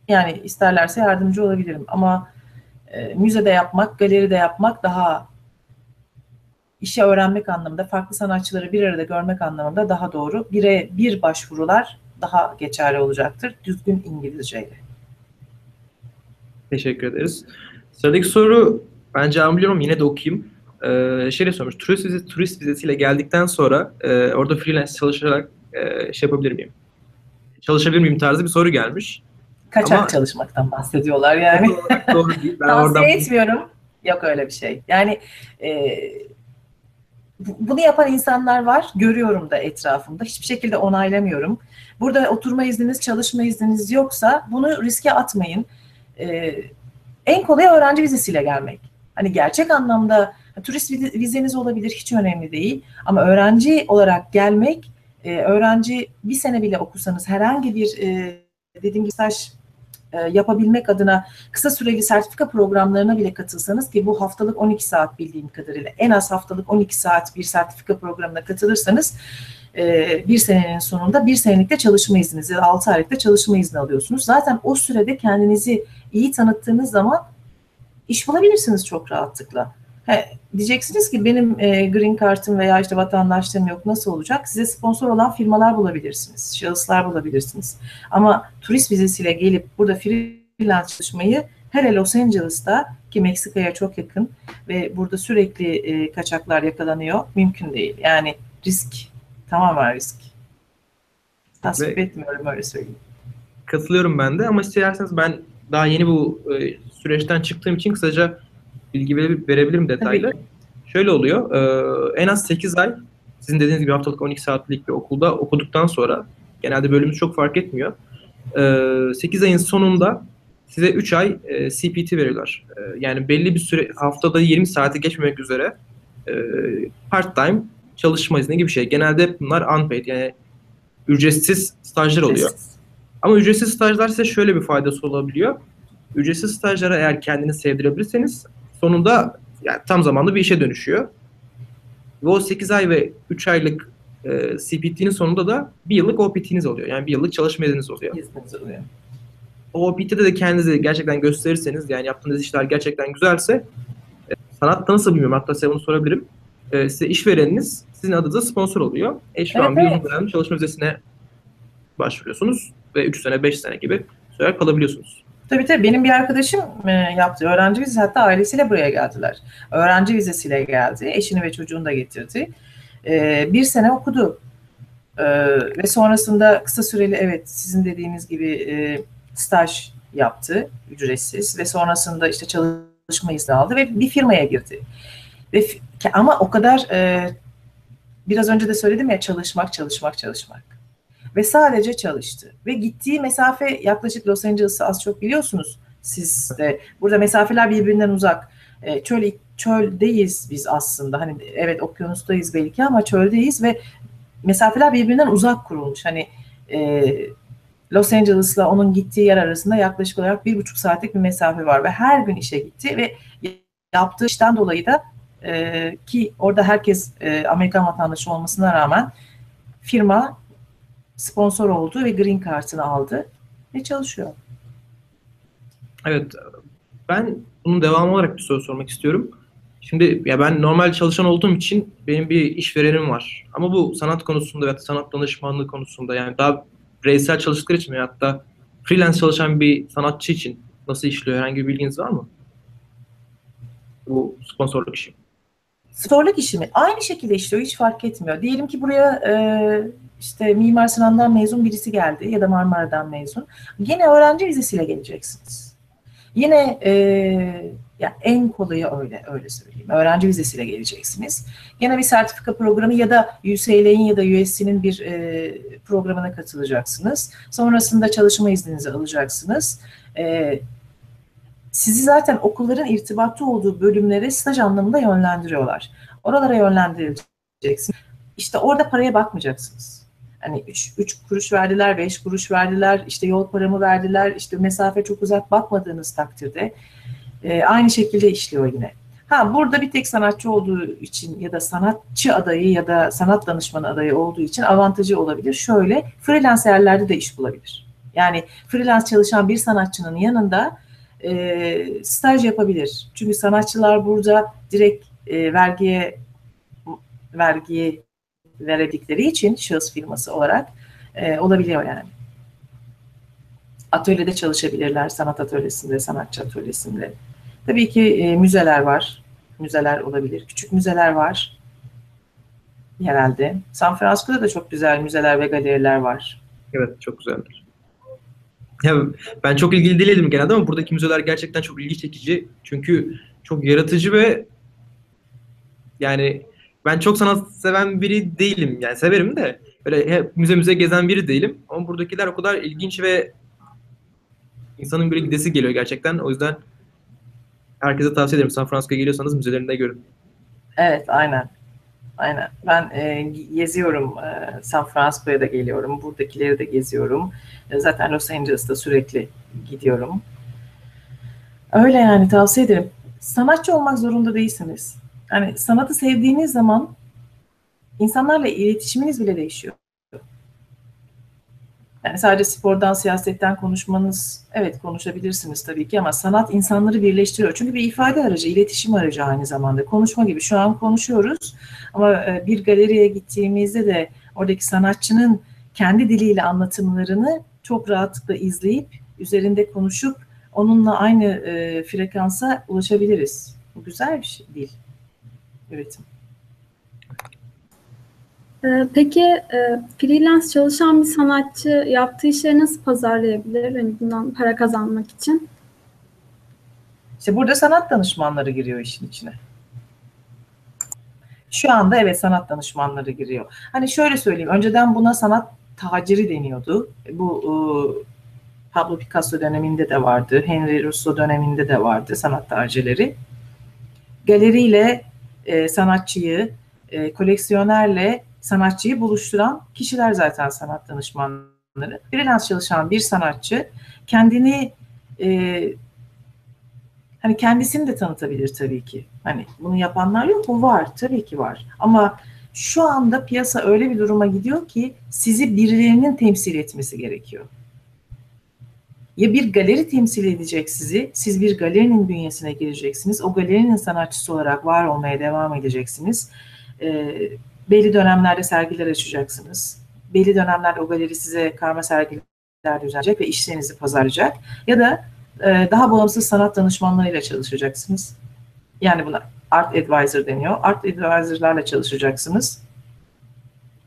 C: yani isterlerse yardımcı olabilirim. Ama e, müzede yapmak, galeride yapmak daha işi öğrenmek anlamında, farklı sanatçıları bir arada görmek anlamında daha doğru. Bire bir başvurular daha geçerli olacaktır. Düzgün İngilizceyle.
A: Teşekkür ederiz. Sıradaki soru ben cevabını biliyorum yine de okuyayım. Ee, şey de sormuş. Turist, vizesi, turist vizesiyle geldikten sonra e, orada freelance çalışarak e, şey yapabilir miyim? Çalışabilir miyim tarzı bir soru gelmiş.
C: Kaçak
A: Ama-
C: çalışmaktan bahsediyorlar yani.
A: Doğru değil. Ben
C: Tavsiye
A: oradan
C: etmiyorum. Yok öyle bir şey. Yani e, bunu yapan insanlar var. Görüyorum da etrafımda. Hiçbir şekilde onaylamıyorum. Burada oturma izniniz, çalışma izniniz yoksa bunu riske atmayın. E, en kolay öğrenci vizesiyle gelmek. Hani gerçek anlamda turist vize- vizeniz olabilir hiç önemli değil. Ama öğrenci olarak gelmek, e, öğrenci bir sene bile okusanız herhangi bir e, dediğim gibi staj yapabilmek adına kısa süreli sertifika programlarına bile katılsanız ki bu haftalık 12 saat bildiğim kadarıyla en az haftalık 12 saat bir sertifika programına katılırsanız e, bir senenin sonunda bir senelikte çalışma izniniz ya da 6 aylıkta çalışma izni alıyorsunuz. Zaten o sürede kendinizi iyi tanıttığınız zaman iş bulabilirsiniz çok rahatlıkla. He, diyeceksiniz ki benim e, green card'ım veya işte vatandaşlığım yok nasıl olacak? Size sponsor olan firmalar bulabilirsiniz, şahıslar bulabilirsiniz. Ama turist vizesiyle gelip burada freelance çalışmayı hele Los Angeles'ta ki Meksika'ya çok yakın ve burada sürekli e, kaçaklar yakalanıyor mümkün değil. Yani risk tamamen risk. Tasvip
A: Ve-
C: etmiyorum öyle söyleyeyim.
A: Katılıyorum ben de ama isterseniz ben daha yeni bu e, süreçten çıktığım için kısaca bilgi vere- verebilirim detaylı. Şöyle oluyor. e, en az 8 ay sizin dediğiniz gibi haftalık 12 saatlik bir okulda okuduktan sonra genelde bölümümüz çok fark etmiyor. E, 8 ayın sonunda size 3 ay e, CPT veriyorlar. E, yani belli bir süre haftada 20 saati geçmemek üzere e, part time çalışma izni gibi bir şey. Genelde bunlar unpaid yani ücretsiz stajlar oluyor. Ama ücretsiz stajlar size şöyle bir faydası olabiliyor. Ücretsiz stajlara eğer kendinizi sevdirebilirseniz sonunda yani tam zamanlı bir işe dönüşüyor. Ve o 8 ay ve 3 aylık e, CPT'nin sonunda da bir yıllık OPT'niz oluyor. Yani bir yıllık çalışma izniniz oluyor.
C: İzniniz oluyor.
A: O OPT'de de kendinizi gerçekten gösterirseniz yani yaptığınız işler gerçekten güzelse e, sanatta nasıl bilmiyorum hatta size bunu sorabilirim. E, size işvereniniz sizin adınıza sponsor oluyor. E şu
C: Evet,
A: an bir
C: evet.
A: uzun dönem çalışma vizesine başvuruyorsunuz ve 3 sene 5 sene gibi süre kalabiliyorsunuz.
C: Tabii tabii benim bir arkadaşım e, yaptı öğrenci vizesi hatta ailesiyle buraya geldiler. Öğrenci vizesiyle geldi. Eşini ve çocuğunu da getirdi. E, bir sene okudu. E, ve sonrasında kısa süreli evet sizin dediğiniz gibi staj yaptı ücretsiz ve sonrasında işte çalışma izni aldı ve bir firmaya girdi. Ve ama o kadar biraz önce de söyledim ya çalışmak çalışmak çalışmak ve sadece çalıştı. Ve gittiği mesafe yaklaşık Los Angeles'ı az çok biliyorsunuz siz de. Burada mesafeler birbirinden uzak. E, çöl, çöldeyiz biz aslında. Hani evet okyanustayız belki ama çöldeyiz ve mesafeler birbirinden uzak kurulmuş. Hani e, Los Angeles'la onun gittiği yer arasında yaklaşık olarak bir buçuk saatlik bir mesafe var ve her gün işe gitti ve yaptığı işten dolayı da e, ki orada herkes e, Amerikan vatandaşı olmasına rağmen firma sponsor oldu ve green card'ını aldı ve çalışıyor.
A: Evet, ben bunun devamı olarak bir soru sormak istiyorum. Şimdi ya ben normal çalışan olduğum için benim bir işverenim var. Ama bu sanat konusunda veya sanat danışmanlığı konusunda yani daha bireysel çalıştıkları için veyahut da freelance çalışan bir sanatçı için nasıl işliyor? Herhangi bir bilginiz var mı? Bu sponsorluk işi.
C: Sponsorluk işi mi? Aynı şekilde işliyor, hiç fark etmiyor. Diyelim ki buraya e, işte Mimar Sinan'dan mezun birisi geldi ya da Marmara'dan mezun. Yine öğrenci vizesiyle geleceksiniz. Yine e, ya en kolayı öyle, öyle söyleyeyim. Öğrenci vizesiyle geleceksiniz. Yine bir sertifika programı ya da UCLA'in ya da USC'nin bir e, programına katılacaksınız. Sonrasında çalışma izninizi alacaksınız. E, sizi zaten okulların irtibatlı olduğu bölümlere staj anlamında yönlendiriyorlar. Oralara yönlendirileceksin. İşte orada paraya bakmayacaksınız. Hani 3 kuruş verdiler, 5 kuruş verdiler, işte yol paramı verdiler, işte mesafe çok uzak bakmadığınız takdirde e, aynı şekilde işliyor yine. Ha burada bir tek sanatçı olduğu için ya da sanatçı adayı ya da sanat danışmanı adayı olduğu için avantajı olabilir. Şöyle freelance yerlerde de iş bulabilir. Yani freelance çalışan bir sanatçının yanında e, staj yapabilir. Çünkü sanatçılar burada direkt e, vergiye vergiye veredikleri için şahıs firması olarak e, olabiliyor yani. Atölyede çalışabilirler, sanat atölyesinde, sanatçı atölyesinde. Tabii ki e, müzeler var. Müzeler olabilir. Küçük müzeler var. Herhalde. San Francisco'da da çok güzel müzeler ve galeriler var.
A: Evet, çok güzeldir. Ya ben çok ilgili değildim genelde ama buradaki müzeler gerçekten çok ilgi çekici. Çünkü çok yaratıcı ve yani ben çok sanat seven biri değilim. Yani severim de böyle hep müze müze gezen biri değilim. Ama buradakiler o kadar ilginç ve insanın böyle gidesi geliyor gerçekten. O yüzden herkese tavsiye ederim. San Francisco'ya geliyorsanız müzelerinde görün.
C: Evet, aynen. Aynen. Ben e, geziyorum. E, San Francisco'ya da geliyorum. Buradakileri de geziyorum. E, zaten Los Angeles'ta sürekli gidiyorum. Öyle yani tavsiye ederim. Sanatçı olmak zorunda değilsiniz. Yani sanatı sevdiğiniz zaman insanlarla iletişiminiz bile değişiyor. Yani sadece spordan, siyasetten konuşmanız, evet konuşabilirsiniz tabii ki ama sanat insanları birleştiriyor. Çünkü bir ifade aracı, iletişim aracı aynı zamanda. Konuşma gibi şu an konuşuyoruz ama e, bir galeriye gittiğimizde de oradaki sanatçının kendi diliyle anlatımlarını çok rahatlıkla izleyip, üzerinde konuşup onunla aynı e, frekansa ulaşabiliriz. Bu güzel bir şey değil. Üretim.
B: Ee, peki e, freelance çalışan bir sanatçı yaptığı işleri nasıl pazarlayabilir? Yani bundan para kazanmak için.
C: İşte burada sanat danışmanları giriyor işin içine. Şu anda evet sanat danışmanları giriyor. Hani şöyle söyleyeyim, önceden buna sanat taciri deniyordu. Bu e, Pablo Picasso döneminde de vardı, Henry Russo döneminde de vardı sanat tacirleri. Galeriyle e, sanatçıyı, e, koleksiyonerle sanatçıyı buluşturan kişiler zaten sanat danışmanları. Freelance çalışan bir sanatçı kendini e, hani kendisini de tanıtabilir tabii ki. Hani bunu yapanlar yok mu? Var. Tabii ki var. Ama şu anda piyasa öyle bir duruma gidiyor ki sizi birilerinin temsil etmesi gerekiyor. Ya bir galeri temsil edecek sizi, siz bir galerinin bünyesine gireceksiniz. O galerinin sanatçısı olarak var olmaya devam edeceksiniz. Ee, belli dönemlerde sergiler açacaksınız. Belli dönemlerde o galeri size karma sergiler düzenleyecek ve işlerinizi pazarlayacak. Ya da e, daha bağımsız sanat danışmanlarıyla çalışacaksınız. Yani buna art advisor deniyor. Art advisor'larla çalışacaksınız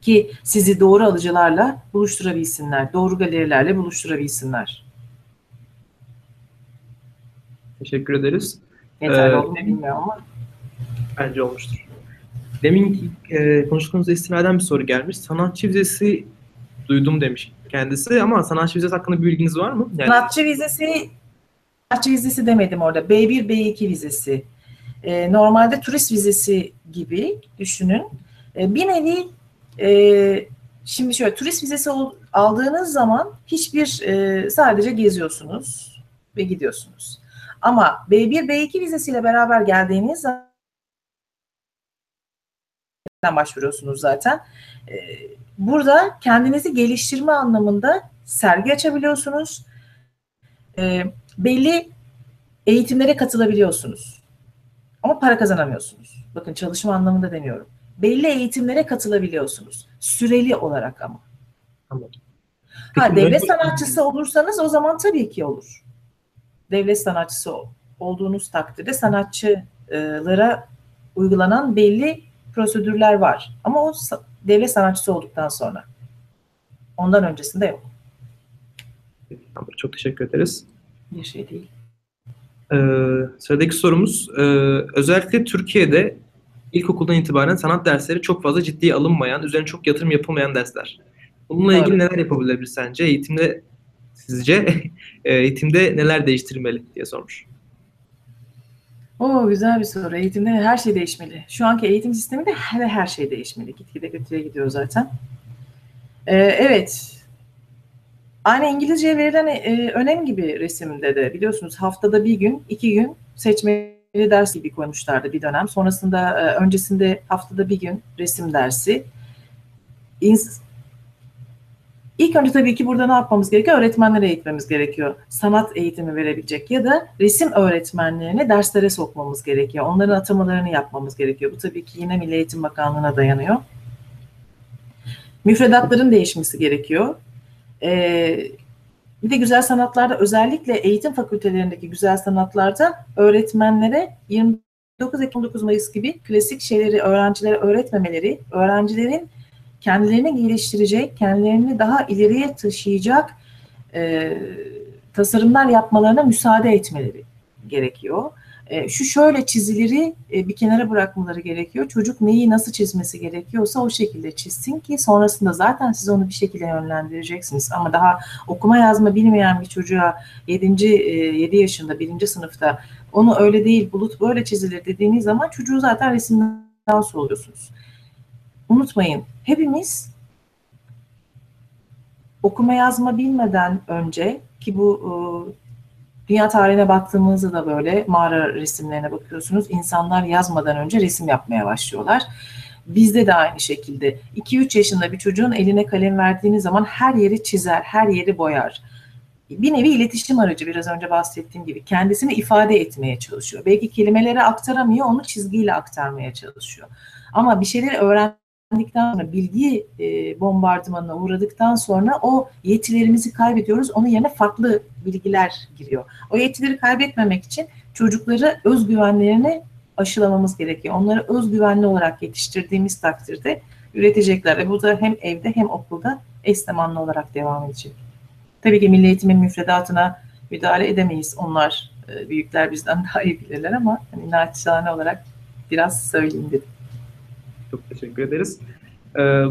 C: ki sizi doğru alıcılarla buluşturabilsinler, doğru galerilerle buluşturabilsinler.
A: Teşekkür ederiz.
C: Yeterli
A: Ee,
C: oldu bilmiyorum ama.
A: Bence olmuştur. Demin e, konuştuğumuzda istinaden bir soru gelmiş. Sanatçı vizesi duydum demiş kendisi ama sanatçı vizesi hakkında bir bilginiz var mı? Yani,
C: Sanatçı vizesi, sanatçı vizesi demedim orada. B1, B2 vizesi. Ee, normalde turist vizesi gibi düşünün. Ee, bir nevi e, şimdi şöyle turist vizesi aldığınız zaman hiçbir e, sadece geziyorsunuz ve gidiyorsunuz. Ama B1, B2 vizesiyle beraber geldiğiniz zaman başvuruyorsunuz zaten. Ee, Burada kendinizi geliştirme anlamında sergi açabiliyorsunuz. Ee, belli eğitimlere katılabiliyorsunuz. Ama para kazanamıyorsunuz. Bakın çalışma anlamında demiyorum. Belli eğitimlere katılabiliyorsunuz. Süreli olarak ama.
A: Anladım.
C: Ha devlet sanatçısı olursanız o zaman tabii ki olur. Devlet sanatçısı olduğunuz takdirde sanatçılara uygulanan belli prosedürler var. Ama o devlet sanatçısı olduktan sonra. Ondan öncesinde yok.
A: Çok teşekkür ederiz.
C: Bir şey değil.
A: Ee, sıradaki sorumuz, e, özellikle Türkiye'de ilkokuldan itibaren sanat dersleri çok fazla ciddiye alınmayan, üzerine çok yatırım yapılmayan dersler. Bununla ilgili neler yapılabilir sence? Eğitimde sizce eğitimde neler değiştirilmeli diye sormuş.
C: Oo güzel bir soru. Eğitimde her şey değişmeli. Şu anki eğitim sisteminde her, her şey değişmeli. Gitgide kötüye gidiyor zaten. Ee, evet. Aynı İngilizceye verilen e, önem gibi resimde de biliyorsunuz haftada bir gün, iki gün seçmeli ders gibi koymuşlardı bir dönem. Sonrasında e, öncesinde haftada bir gün resim dersi. İns- İlk önce tabii ki burada ne yapmamız gerekiyor? Öğretmenlere eğitmemiz gerekiyor. Sanat eğitimi verebilecek ya da resim öğretmenlerini derslere sokmamız gerekiyor. Onların atamalarını yapmamız gerekiyor. Bu tabii ki yine Milli Eğitim Bakanlığı'na dayanıyor. Müfredatların değişmesi gerekiyor. Ee, bir de güzel sanatlarda özellikle eğitim fakültelerindeki güzel sanatlarda öğretmenlere 29 Ekim 9 Mayıs gibi klasik şeyleri öğrencilere öğretmemeleri, öğrencilerin kendilerini geliştirecek, kendilerini daha ileriye taşıyacak e, tasarımlar yapmalarına müsaade etmeleri gerekiyor. E, şu şöyle çizileri e, bir kenara bırakmaları gerekiyor. Çocuk neyi nasıl çizmesi gerekiyorsa o şekilde çizsin ki sonrasında zaten siz onu bir şekilde yönlendireceksiniz. Ama daha okuma yazma bilmeyen bir çocuğa 7. E, 7 yaşında 1. sınıfta onu öyle değil bulut böyle çizilir dediğiniz zaman çocuğu zaten resimden soğuyorsunuz. Unutmayın hepimiz okuma yazma bilmeden önce ki bu e, dünya tarihine baktığımızda da böyle mağara resimlerine bakıyorsunuz. İnsanlar yazmadan önce resim yapmaya başlıyorlar. Bizde de aynı şekilde. 2-3 yaşında bir çocuğun eline kalem verdiğiniz zaman her yeri çizer, her yeri boyar. Bir nevi iletişim aracı biraz önce bahsettiğim gibi. Kendisini ifade etmeye çalışıyor. Belki kelimeleri aktaramıyor, onu çizgiyle aktarmaya çalışıyor. Ama bir şeyleri öğrendikten sonra, bilgi e, bombardımanına uğradıktan sonra o yetilerimizi kaybediyoruz. Onun yerine farklı bilgiler giriyor. O yetileri kaybetmemek için çocukları özgüvenlerini aşılamamız gerekiyor. Onları özgüvenli olarak yetiştirdiğimiz takdirde üretecekler. Ve bu da hem evde hem okulda eş zamanlı olarak devam edecek. Tabii ki milli eğitimin müfredatına müdahale edemeyiz. Onlar e, büyükler bizden daha iyi bilirler ama hani olarak biraz söyleyeyim dedim.
A: Çok teşekkür ederiz. Ee,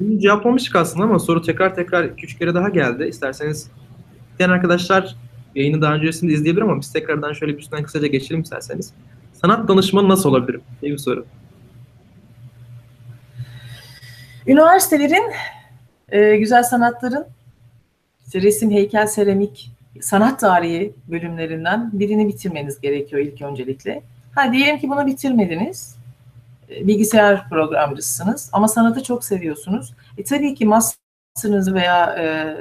A: bunu cevaplamıştık aslında ama soru tekrar tekrar 2-3 kere daha geldi. İsterseniz diğer arkadaşlar yayını daha öncesinde izleyebilir ama biz tekrardan şöyle bir üstünden kısaca geçelim isterseniz. Sanat danışmanı nasıl olabilirim? diye bir soru.
C: Üniversitelerin, e, güzel sanatların, işte resim, heykel, seramik, sanat tarihi bölümlerinden birini bitirmeniz gerekiyor ilk öncelikle. Ha diyelim ki bunu bitirmediniz. E, bilgisayar programcısınız ama sanatı çok seviyorsunuz. E tabii ki master'ınızı veya e,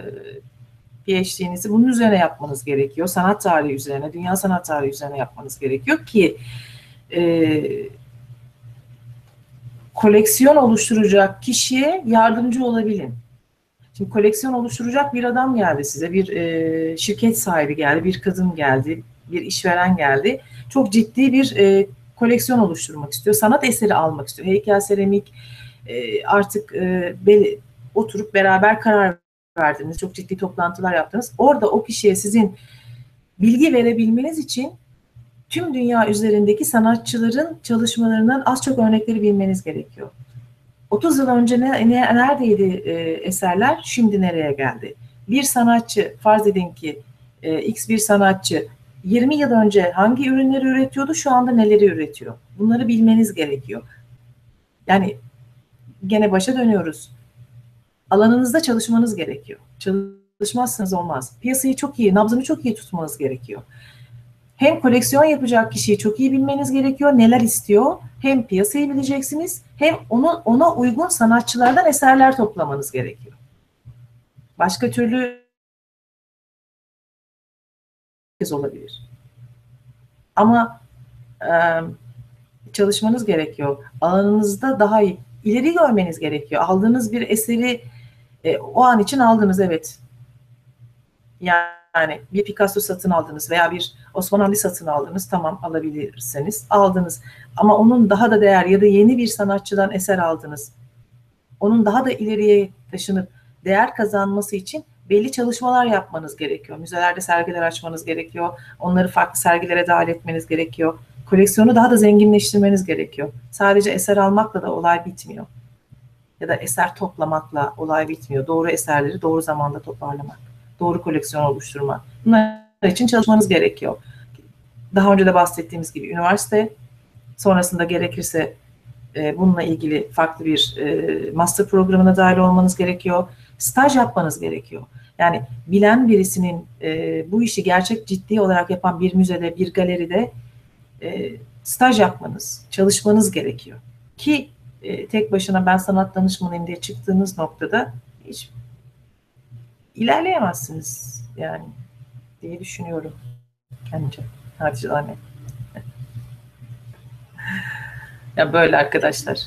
C: PhD'nizi bunun üzerine yapmanız gerekiyor. Sanat tarihi üzerine, dünya sanat tarihi üzerine yapmanız gerekiyor ki e, koleksiyon oluşturacak kişiye yardımcı olabilin. Şimdi koleksiyon oluşturacak bir adam geldi size, bir e, şirket sahibi geldi, bir kadın geldi, bir işveren geldi. Çok ciddi bir e, koleksiyon oluşturmak istiyor, sanat eseri almak istiyor. Heykel, seramik, e, artık e, be, oturup beraber karar verdiniz, çok ciddi toplantılar yaptınız. Orada o kişiye sizin bilgi verebilmeniz için tüm dünya üzerindeki sanatçıların çalışmalarından az çok örnekleri bilmeniz gerekiyor. 30 yıl önce ne, ne neredeydi e, eserler, şimdi nereye geldi? Bir sanatçı, farz edin ki e, X bir sanatçı 20 yıl önce hangi ürünleri üretiyordu, şu anda neleri üretiyor? Bunları bilmeniz gerekiyor. Yani gene başa dönüyoruz. Alanınızda çalışmanız gerekiyor. Çalışmazsanız olmaz. Piyasayı çok iyi, nabzını çok iyi tutmanız gerekiyor hem koleksiyon yapacak kişiyi çok iyi bilmeniz gerekiyor, neler istiyor. Hem piyasayı bileceksiniz, hem onu ona uygun sanatçılardan eserler toplamanız gerekiyor. Başka türlü olabilir. Ama e, çalışmanız gerekiyor. Alanınızda daha iyi, ileri görmeniz gerekiyor. Aldığınız bir eseri e, o an için aldınız evet. Yani bir Picasso satın aldınız veya bir Osman Ali satın aldınız tamam alabilirseniz aldınız. Ama onun daha da değer ya da yeni bir sanatçıdan eser aldınız. Onun daha da ileriye taşınıp değer kazanması için belli çalışmalar yapmanız gerekiyor. Müzelerde sergiler açmanız gerekiyor. Onları farklı sergilere dahil etmeniz gerekiyor. Koleksiyonu daha da zenginleştirmeniz gerekiyor. Sadece eser almakla da olay bitmiyor. Ya da eser toplamakla olay bitmiyor. Doğru eserleri doğru zamanda toparlamak doğru koleksiyon oluşturma. Bunlar için çalışmanız gerekiyor. Daha önce de bahsettiğimiz gibi üniversite, sonrasında gerekirse e, bununla ilgili farklı bir e, master programına dahil olmanız gerekiyor. Staj yapmanız gerekiyor. Yani bilen birisinin e, bu işi gerçek ciddi olarak yapan bir müzede, bir galeride e, staj yapmanız, çalışmanız gerekiyor. Ki e, tek başına ben sanat danışmanıyım diye çıktığınız noktada hiç ilerleyemezsiniz yani diye düşünüyorum bence naçizane. ya böyle arkadaşlar.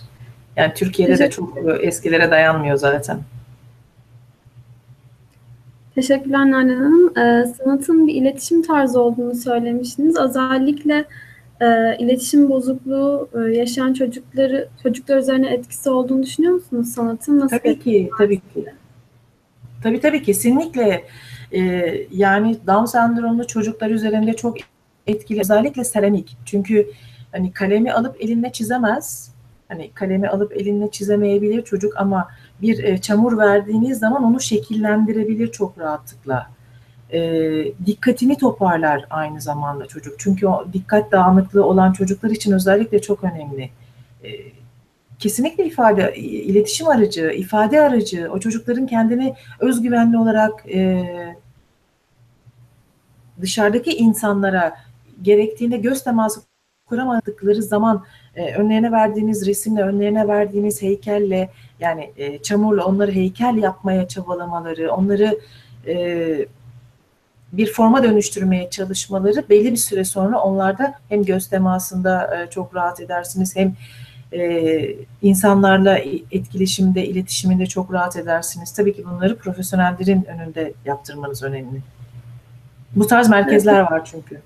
C: Yani Türkiye'de de çok eskilere dayanmıyor zaten.
B: Teşekkürler Nalan Hanım. Ee, sanatın bir iletişim tarzı olduğunu söylemiştiniz. Özellikle e, iletişim bozukluğu e, yaşayan çocukları çocuklar üzerine etkisi olduğunu düşünüyor musunuz sanatın? Nasıl
C: tabii ki, tabii ki. Tabii tabii kesinlikle e, yani Down sendromlu çocuklar üzerinde çok etkili. Özellikle seramik. Çünkü hani kalemi alıp eline çizemez. Hani kalemi alıp eline çizemeyebilir çocuk ama bir e, çamur verdiğiniz zaman onu şekillendirebilir çok rahatlıkla. E, dikkatini toparlar aynı zamanda çocuk. Çünkü o dikkat dağınıklığı olan çocuklar için özellikle çok önemli. E, kesinlikle ifade, iletişim aracı, ifade aracı, o çocukların kendini özgüvenli olarak e, dışarıdaki insanlara gerektiğinde göz teması kuramadıkları zaman e, önlerine verdiğiniz resimle, önlerine verdiğiniz heykelle yani e, çamurla onları heykel yapmaya çabalamaları, onları e, bir forma dönüştürmeye çalışmaları belli bir süre sonra onlarda hem göz temasında e, çok rahat edersiniz hem e, insanlarla etkileşimde, iletişiminde çok rahat edersiniz. Tabii ki bunları profesyonellerin önünde yaptırmanız önemli. Bu tarz merkezler var çünkü.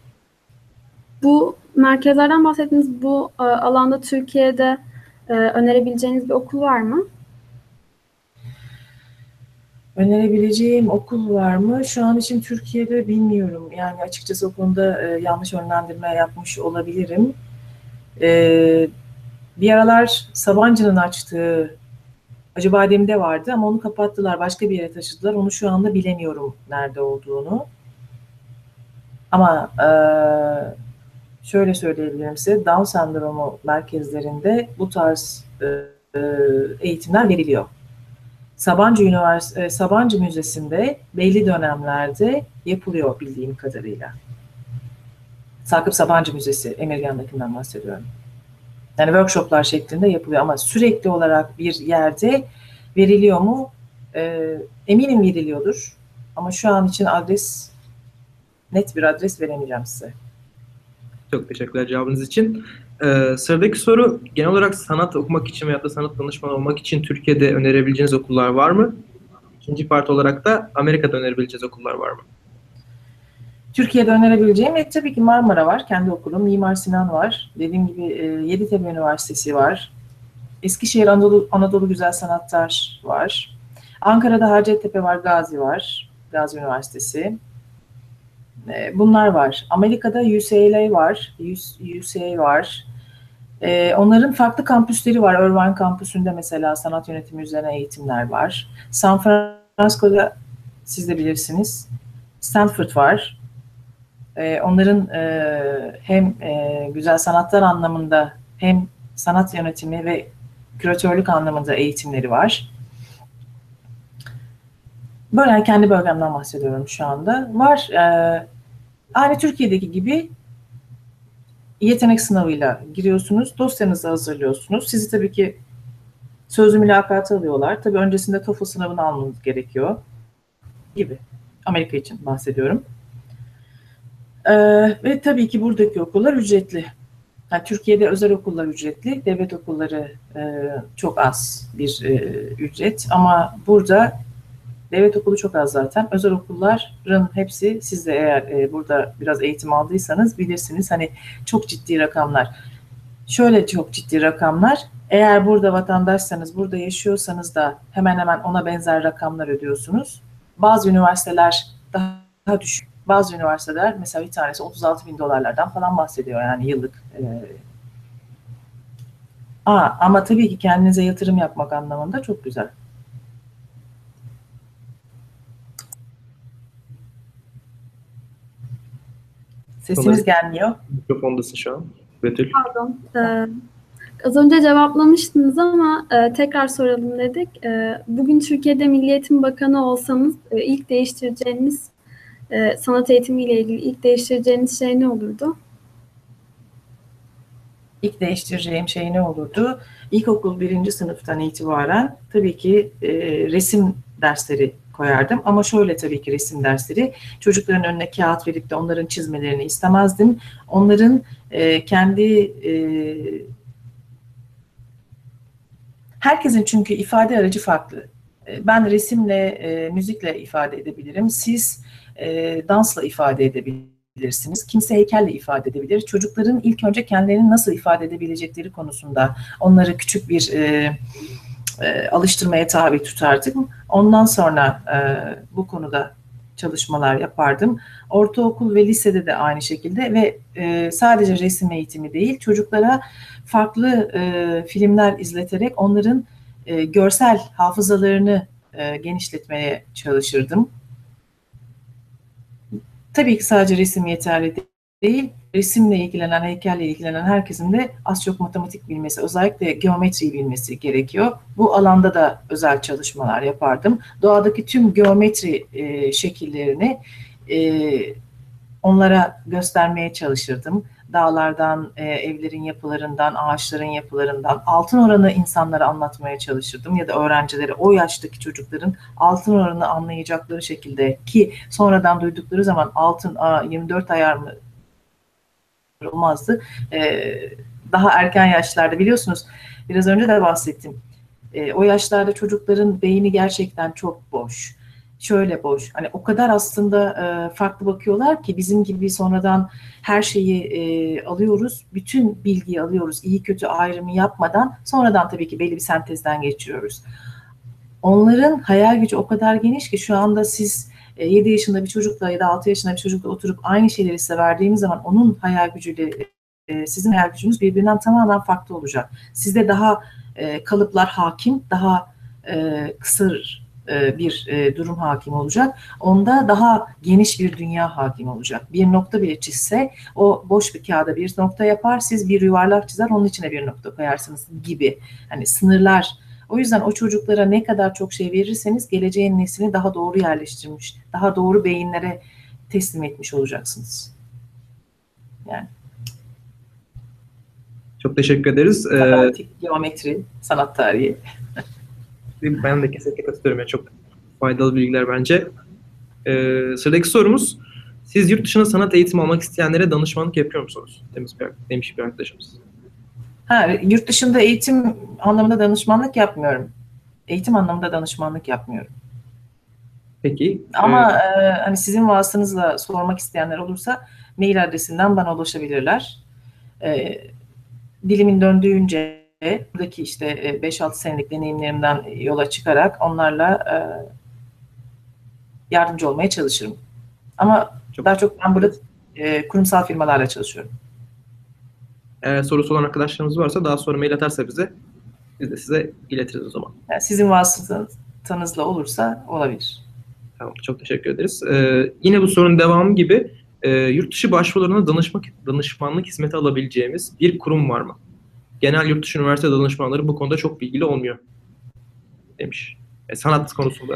B: Bu merkezlerden bahsettiğiniz bu e, alanda Türkiye'de e, önerebileceğiniz bir okul var mı?
C: Önerebileceğim okul var mı? Şu an için Türkiye'de bilmiyorum. Yani açıkçası o konuda e, yanlış yönlendirme yapmış olabilirim. E, bir aralar Sabancı'nın açtığı Acıbadem'de vardı ama onu kapattılar. Başka bir yere taşıdılar. Onu şu anda bilemiyorum nerede olduğunu. Ama e, şöyle söyleyebilirim size. Down sendromu merkezlerinde bu tarz e, e, eğitimler veriliyor. Sabancı Üniversitesi, Sabancı Müzesi'nde belli dönemlerde yapılıyor bildiğim kadarıyla. Sakıp Sabancı Müzesi, Emirgan'dakinden bahsediyorum. Yani workshoplar şeklinde yapılıyor ama sürekli olarak bir yerde veriliyor mu? E, eminim veriliyordur. Ama şu an için adres, net bir adres veremeyeceğim size.
A: Çok teşekkürler cevabınız için. Ee, sıradaki soru genel olarak sanat okumak için veya da sanat danışmanı olmak için Türkiye'de önerebileceğiniz okullar var mı? İkinci part olarak da Amerika'da önerebileceğiniz okullar var mı?
C: Türkiye'de önerebileceğim e, tabii ki Marmara var, kendi okulum. Mimar Sinan var. Dediğim gibi e, Yeditepe Üniversitesi var. Eskişehir Anadolu, Anadolu Güzel Sanatlar var. Ankara'da Hacettepe var, Gazi var. Gazi Üniversitesi. E, bunlar var. Amerika'da UCLA var. UCA var. E, onların farklı kampüsleri var. Irvine kampüsünde mesela sanat yönetimi üzerine eğitimler var. San Francisco'da siz de bilirsiniz. Stanford var. E, onların hem güzel sanatlar anlamında hem sanat yönetimi ve küratörlük anlamında eğitimleri var. Böyle kendi bölgemden bahsediyorum şu anda. Var. E, aynı Türkiye'deki gibi yetenek sınavıyla giriyorsunuz. Dosyanızı hazırlıyorsunuz. Sizi tabii ki sözlü mülakata alıyorlar. Tabii öncesinde TOEFL sınavını almanız gerekiyor. Gibi. Amerika için bahsediyorum. Ee, ve tabii ki buradaki okullar ücretli. Yani Türkiye'de özel okullar ücretli, devlet okulları e, çok az bir e, ücret. Ama burada Devlet okulu çok az zaten. Özel okulların hepsi siz de eğer e, burada biraz eğitim aldıysanız bilirsiniz. Hani çok ciddi rakamlar. Şöyle çok ciddi rakamlar. Eğer burada vatandaşsanız, burada yaşıyorsanız da hemen hemen ona benzer rakamlar ödüyorsunuz. Bazı üniversiteler daha, düşük. Bazı üniversiteler mesela bir tanesi 36 bin dolarlardan falan bahsediyor yani yıllık. E, ama tabii ki kendinize yatırım yapmak anlamında çok güzel. Sesiniz gelmiyor.
A: Mikrofondasın şu an. Betül.
B: Pardon. Ee, az önce cevaplamıştınız ama e, tekrar soralım dedik. E, bugün Türkiye'de Milli Eğitim Bakanı olsanız e, ilk değiştireceğiniz e, sanat eğitimiyle ilgili ilk değiştireceğiniz şey ne olurdu?
C: İlk değiştireceğim şey ne olurdu? İlkokul birinci sınıftan itibaren tabii ki e, resim dersleri koyardım. Ama şöyle tabii ki resim dersleri çocukların önüne kağıt verip de onların çizmelerini istemezdim. Onların e, kendi e, herkesin çünkü ifade aracı farklı. E, ben resimle, e, müzikle ifade edebilirim. Siz e, dansla ifade edebilirsiniz. Kimse heykelle ifade edebilir. Çocukların ilk önce kendilerini nasıl ifade edebilecekleri konusunda onları küçük bir e, e, alıştırmaya tabi tutardım. Ondan sonra e, bu konuda çalışmalar yapardım. Ortaokul ve lisede de aynı şekilde ve e, sadece resim eğitimi değil, çocuklara farklı e, filmler izleterek onların e, görsel hafızalarını e, genişletmeye çalışırdım. Tabii ki sadece resim yeterli değil, resimle ilgilenen, heykelle ilgilenen herkesin de az çok matematik bilmesi, özellikle geometri bilmesi gerekiyor. Bu alanda da özel çalışmalar yapardım. Doğadaki tüm geometri e, şekillerini e, onlara göstermeye çalışırdım. dağlardan, e, evlerin yapılarından, ağaçların yapılarından altın oranı insanlara anlatmaya çalışırdım ya da öğrencilere o yaştaki çocukların altın oranını anlayacakları şekilde ki sonradan duydukları zaman altın a, 24 ayar mı olmazdı. E, daha erken yaşlarda biliyorsunuz biraz önce de bahsettim. E, o yaşlarda çocukların beyni gerçekten çok boş şöyle boş. Hani o kadar aslında e, farklı bakıyorlar ki bizim gibi sonradan her şeyi e, alıyoruz. Bütün bilgiyi alıyoruz. iyi kötü ayrımı yapmadan sonradan tabii ki belli bir sentezden geçiyoruz. Onların hayal gücü o kadar geniş ki şu anda siz 7 yaşında bir çocukla ya da 6 yaşında bir çocukla oturup aynı şeyleri size verdiğiniz zaman onun hayal gücüyle e, sizin hayal gücünüz birbirinden tamamen farklı olacak. Sizde daha e, kalıplar hakim, daha e, kısır e, bir e, durum hakim olacak. Onda daha geniş bir dünya hakim olacak. Bir nokta bile çizse o boş bir kağıda bir nokta yapar. Siz bir yuvarlak çizer onun içine bir nokta koyarsınız gibi. Hani sınırlar o yüzden o çocuklara ne kadar çok şey verirseniz geleceğin neslini daha doğru yerleştirmiş, daha doğru beyinlere teslim etmiş olacaksınız. Yani.
A: Çok teşekkür ederiz.
C: Matematik, ee, geometri, sanat tarihi.
A: Ben de kesinlikle katılıyorum. Yani çok faydalı bilgiler bence. Ee, sıradaki sorumuz. Siz yurt dışında sanat eğitimi almak isteyenlere danışmanlık yapıyor musunuz? Demiş bir, demiş bir arkadaşımız.
C: Ha, yurt dışında eğitim anlamında danışmanlık yapmıyorum. Eğitim anlamında danışmanlık yapmıyorum.
A: Peki.
C: Ama e, e hani sizin vasıtanızla sormak isteyenler olursa mail adresinden bana ulaşabilirler. E, dilimin döndüğünce buradaki işte 5-6 e, senelik deneyimlerimden yola çıkarak onlarla e, yardımcı olmaya çalışırım. Ama çok daha çok ben burada e, kurumsal firmalarla çalışıyorum.
A: Eğer sorusu olan arkadaşlarımız varsa daha sonra mail atarsa bize biz de size iletiriz o zaman.
C: Yani sizin vasıtanızla olursa olabilir.
A: Tamam, çok teşekkür ederiz. Ee, yine bu sorunun devamı gibi e, yurt dışı başvurularına danışmak, danışmanlık hizmeti alabileceğimiz bir kurum var mı? genel yurt dışı üniversite danışmanları bu konuda çok bilgili olmuyor demiş. E, sanat konusunda.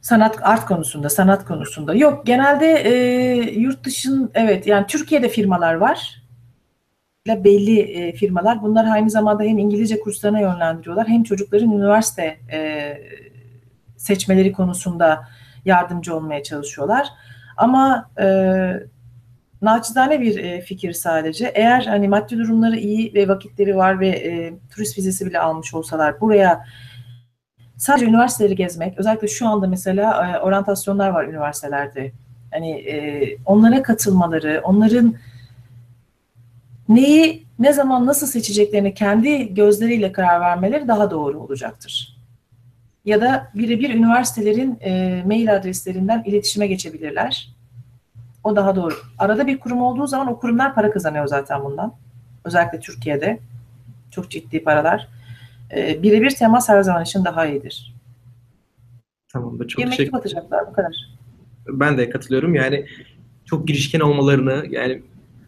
C: Sanat art konusunda, sanat konusunda. Yok genelde e, yurt dışın evet yani Türkiye'de firmalar var. Belli e, firmalar. Bunlar aynı zamanda hem İngilizce kurslarına yönlendiriyorlar hem çocukların üniversite e, seçmeleri konusunda yardımcı olmaya çalışıyorlar. Ama e, naçizane bir e, fikir sadece. Eğer hani maddi durumları iyi ve vakitleri var ve e, turist vizesi bile almış olsalar buraya sadece üniversiteleri gezmek, özellikle şu anda mesela e, oryantasyonlar var üniversitelerde. Hani e, onlara katılmaları, onların neyi ne zaman nasıl seçeceklerini kendi gözleriyle karar vermeleri daha doğru olacaktır. Ya da birebir üniversitelerin e, mail adreslerinden iletişime geçebilirler o daha doğru. Arada bir kurum olduğu zaman o kurumlar para kazanıyor zaten bundan. Özellikle Türkiye'de. Çok ciddi paralar. Ee, birebir temas her zaman için daha iyidir.
A: Tamamdır. Çok
C: bir mektup atacaklar bu kadar.
A: Ben de katılıyorum. Yani çok girişken olmalarını yani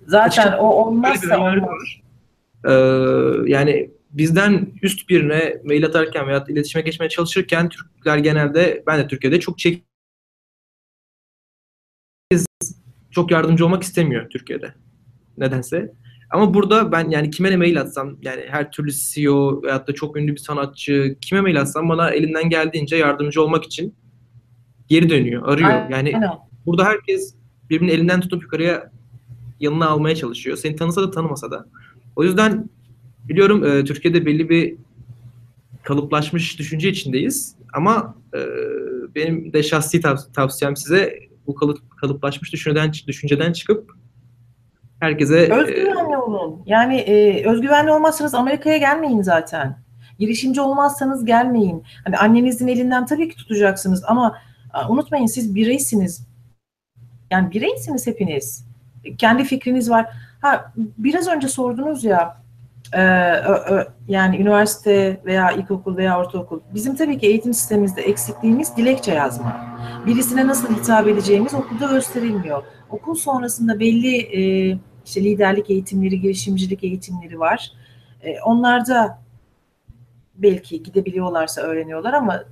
C: zaten o olmazsa olmaz.
A: Ee, yani bizden üst birine mail atarken veya iletişime geçmeye çalışırken Türkler genelde ben de Türkiye'de çok çek çok yardımcı olmak istemiyor Türkiye'de. Nedense. Ama burada ben yani kime ne mail atsam yani her türlü CEO veyahut da çok ünlü bir sanatçı kime mail atsam bana elinden geldiğince yardımcı olmak için geri dönüyor, arıyor. Yani burada herkes birbirinin elinden tutup yukarıya yanına almaya çalışıyor. Seni tanısa da tanımasa da. O yüzden biliyorum e, Türkiye'de belli bir kalıplaşmış düşünce içindeyiz. Ama e, benim de şahsi tav- tavsiyem size bu kalıp, kalıplaşmış düşünceden, düşünceden çıkıp herkese...
C: E, özgüvenli olun. Yani e, özgüvenli olmazsanız Amerika'ya gelmeyin zaten. Girişimci olmazsanız gelmeyin. Hani annenizin elinden tabii ki tutacaksınız ama unutmayın siz bireysiniz. Yani bireysiniz hepiniz. Kendi fikriniz var. Ha biraz önce sordunuz ya e, ö, ö, yani üniversite veya ilkokul veya ortaokul. Bizim tabii ki eğitim sistemimizde eksikliğimiz dilekçe yazma birisine nasıl hitap edeceğimiz okulda gösterilmiyor. Okul sonrasında belli e, işte liderlik eğitimleri, girişimcilik eğitimleri var. E, onlarda belki gidebiliyorlarsa öğreniyorlar ama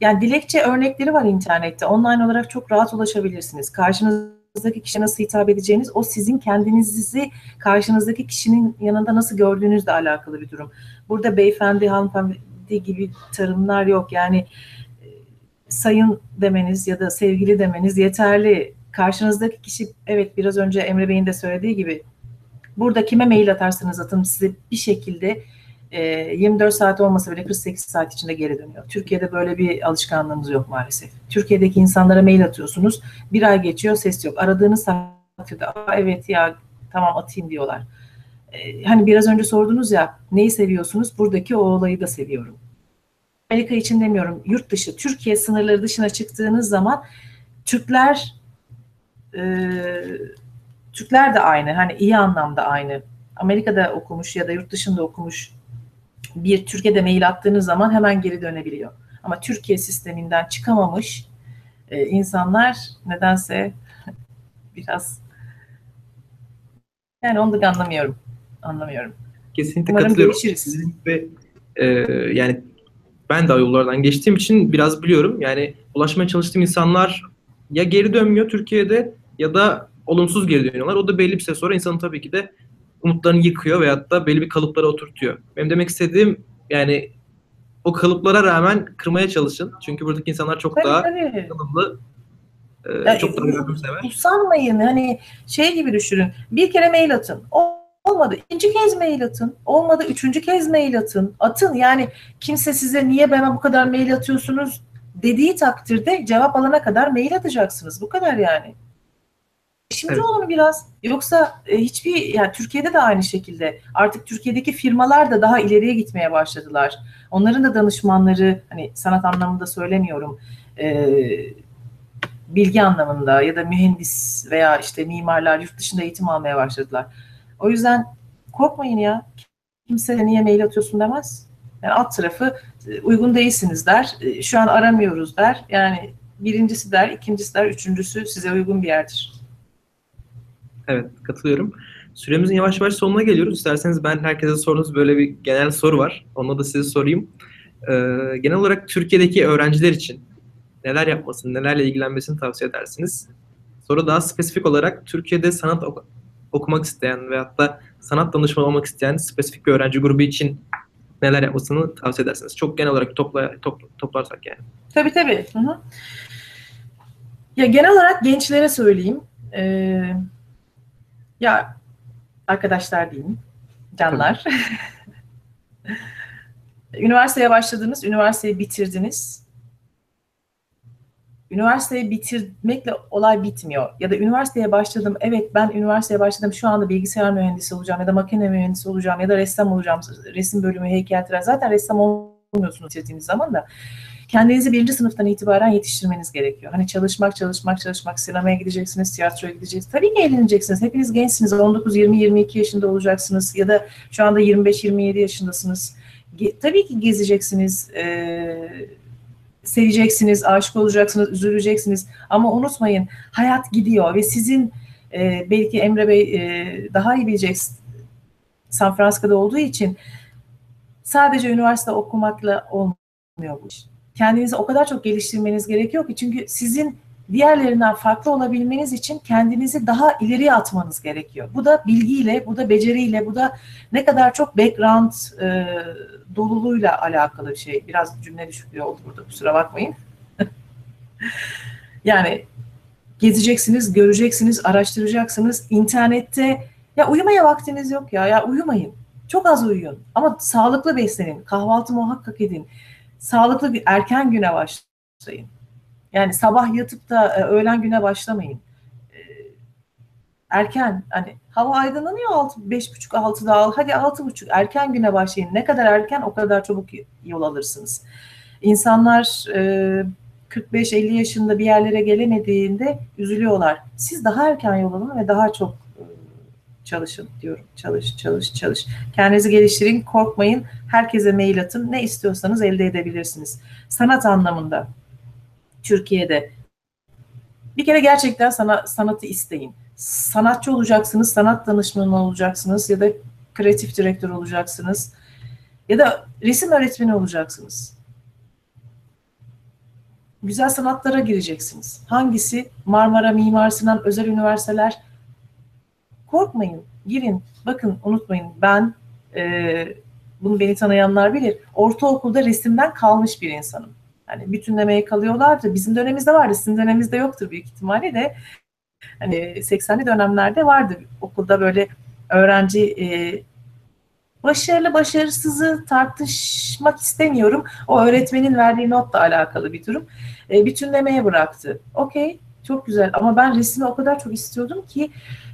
C: yani dilekçe örnekleri var internette. Online olarak çok rahat ulaşabilirsiniz. Karşınıza karşınızdaki kişiye nasıl hitap edeceğiniz, o sizin kendinizi karşınızdaki kişinin yanında nasıl gördüğünüzle alakalı bir durum. Burada beyefendi, hanımefendi gibi tarımlar yok. Yani e, sayın demeniz ya da sevgili demeniz yeterli. Karşınızdaki kişi evet biraz önce Emre Bey'in de söylediği gibi burada kime mail atarsanız atın size bir şekilde 24 e, saat olmasa bile 48 saat içinde geri dönüyor. Türkiye'de böyle bir alışkanlığımız yok maalesef. Türkiye'deki insanlara mail atıyorsunuz. Bir ay geçiyor ses yok. Aradığınız takdirde evet ya tamam atayım diyorlar. E, hani biraz önce sordunuz ya neyi seviyorsunuz? Buradaki o olayı da seviyorum. Amerika için demiyorum. Yurt dışı, Türkiye sınırları dışına çıktığınız zaman Türkler e, Türkler de aynı. Hani iyi anlamda aynı. Amerika'da okumuş ya da yurt dışında okumuş bir Türkiye'de mail attığınız zaman hemen geri dönebiliyor. Ama Türkiye sisteminden çıkamamış e, insanlar nedense biraz yani onu da anlamıyorum. Anlamıyorum.
A: Kesinlikle
C: Umarım
A: katılıyorum.
C: gelişiriz.
A: Ve e, yani ben de yollardan geçtiğim için biraz biliyorum. Yani ulaşmaya çalıştığım insanlar ya geri dönmüyor Türkiye'de ya da olumsuz geri dönüyorlar. O da belli bir süre sonra insanın tabii ki de umutlarını yıkıyor veyahut da belli bir kalıplara oturtuyor. Benim demek istediğim yani o kalıplara rağmen kırmaya çalışın. Çünkü buradaki insanlar çok
C: Tabii,
A: daha
C: tabii.
A: tanımlı, e, çok daha yardımsever.
C: Usanmayın. Hani şey gibi düşünün. Bir kere mail atın. Olmadı. ikinci kez mail atın. Olmadı. Üçüncü kez mail atın. Atın. Yani kimse size niye bana bu kadar mail atıyorsunuz dediği takdirde cevap alana kadar mail atacaksınız. Bu kadar yani. Şimdi
A: Evet.
C: olun biraz. Yoksa e, hiçbir yani Türkiye'de de aynı şekilde. Artık Türkiye'deki firmalar da daha ileriye gitmeye başladılar. Onların da danışmanları hani sanat anlamında söylemiyorum. e, bilgi anlamında ya da mühendis veya işte mimarlar yurt dışında eğitim almaya başladılar. O yüzden korkmayın ya. Kimse niye mail atıyorsun demez. Yani alt tarafı e, uygun değilsiniz der. E, Şu an aramıyoruz der. Yani birincisi der, ikincisi der, üçüncüsü size uygun bir yerdir.
A: Evet, katılıyorum. Süremizin yavaş yavaş sonuna geliyoruz. İsterseniz ben herkese sorduğunuz böyle bir genel soru var. Onu da size sorayım. Ee, genel olarak Türkiye'deki öğrenciler için neler yapmasını, nelerle ilgilenmesini tavsiye edersiniz? Soru daha spesifik olarak Türkiye'de sanat ok- okumak isteyen veyahut da sanat danışmanı olmak isteyen spesifik bir öğrenci grubu için neler yapmasını tavsiye edersiniz? Çok genel olarak topla, topla- toplarsak yani.
C: Tabii tabii. Hı hı. Ya genel olarak gençlere söyleyeyim. Ee, ya arkadaşlar diyeyim, canlar. Üniversiteye başladınız, üniversiteyi bitirdiniz. Üniversiteyi bitirmekle olay bitmiyor. Ya da üniversiteye başladım, evet ben üniversiteye başladım, şu anda bilgisayar mühendisi olacağım ya da makine mühendisi olacağım ya da ressam olacağım, resim bölümü, heykeltıraş. Zaten ressam olmuyorsunuz bitirdiğiniz zaman da kendinizi birinci sınıftan itibaren yetiştirmeniz gerekiyor. Hani çalışmak, çalışmak, çalışmak, sinemaya gideceksiniz, tiyatroya gideceksiniz. Tabii ki eğleneceksiniz. Hepiniz gençsiniz. 19, 20, 22 yaşında olacaksınız ya da şu anda 25, 27 yaşındasınız. Ge- tabii ki gezeceksiniz, eee, seveceksiniz, aşık olacaksınız, üzüleceksiniz. Ama unutmayın, hayat gidiyor ve sizin eee, belki Emre Bey eee, daha iyi bilecek San Francisco'da olduğu için sadece üniversite okumakla olmuyor bu iş kendinizi o kadar çok geliştirmeniz gerekiyor ki çünkü sizin diğerlerinden farklı olabilmeniz için kendinizi daha ileriye atmanız gerekiyor. Bu da bilgiyle, bu da beceriyle, bu da ne kadar çok background e, doluluğuyla alakalı bir şey. Biraz cümle düşüklüğü oldu burada kusura bakmayın. yani gezeceksiniz, göreceksiniz, araştıracaksınız. İnternette ya uyumaya vaktiniz yok ya. Ya uyumayın. Çok az uyuyun. Ama sağlıklı beslenin. Kahvaltı muhakkak edin sağlıklı bir erken güne başlayın. Yani sabah yatıp da e, öğlen güne başlamayın. E, erken hani hava aydınlanıyor 6 5.30 6'da al. Hadi 6.30 erken güne başlayın. Ne kadar erken o kadar çabuk yol alırsınız. İnsanlar e, 45-50 yaşında bir yerlere gelemediğinde üzülüyorlar. Siz daha erken yol alın ve daha çok e, çalışın diyorum. Çalış, çalış, çalış. Kendinizi geliştirin, korkmayın. Herkese mail atın. Ne istiyorsanız elde edebilirsiniz. Sanat anlamında Türkiye'de bir kere gerçekten sana, sanatı isteyin. Sanatçı olacaksınız, sanat danışmanı olacaksınız ya da kreatif direktör olacaksınız ya da resim öğretmeni olacaksınız. güzel sanatlara gireceksiniz. Hangisi? Marmara, Mimar Sinan, özel üniversiteler. Korkmayın, girin. Bakın unutmayın ben e, bunu beni tanıyanlar bilir. Ortaokulda resimden kalmış bir insanım. Hani bütünlemeye kalıyorlardı. Bizim dönemimizde vardı. Sizin döneminizde yoktur büyük ihtimalle de. Hani 80'li dönemlerde vardı. Okulda böyle öğrenci e, başarılı başarısızı tartışmak istemiyorum. O öğretmenin verdiği notla alakalı bir durum. E, bütünlemeye bıraktı. Okey, çok güzel ama ben resmi o kadar çok istiyordum ki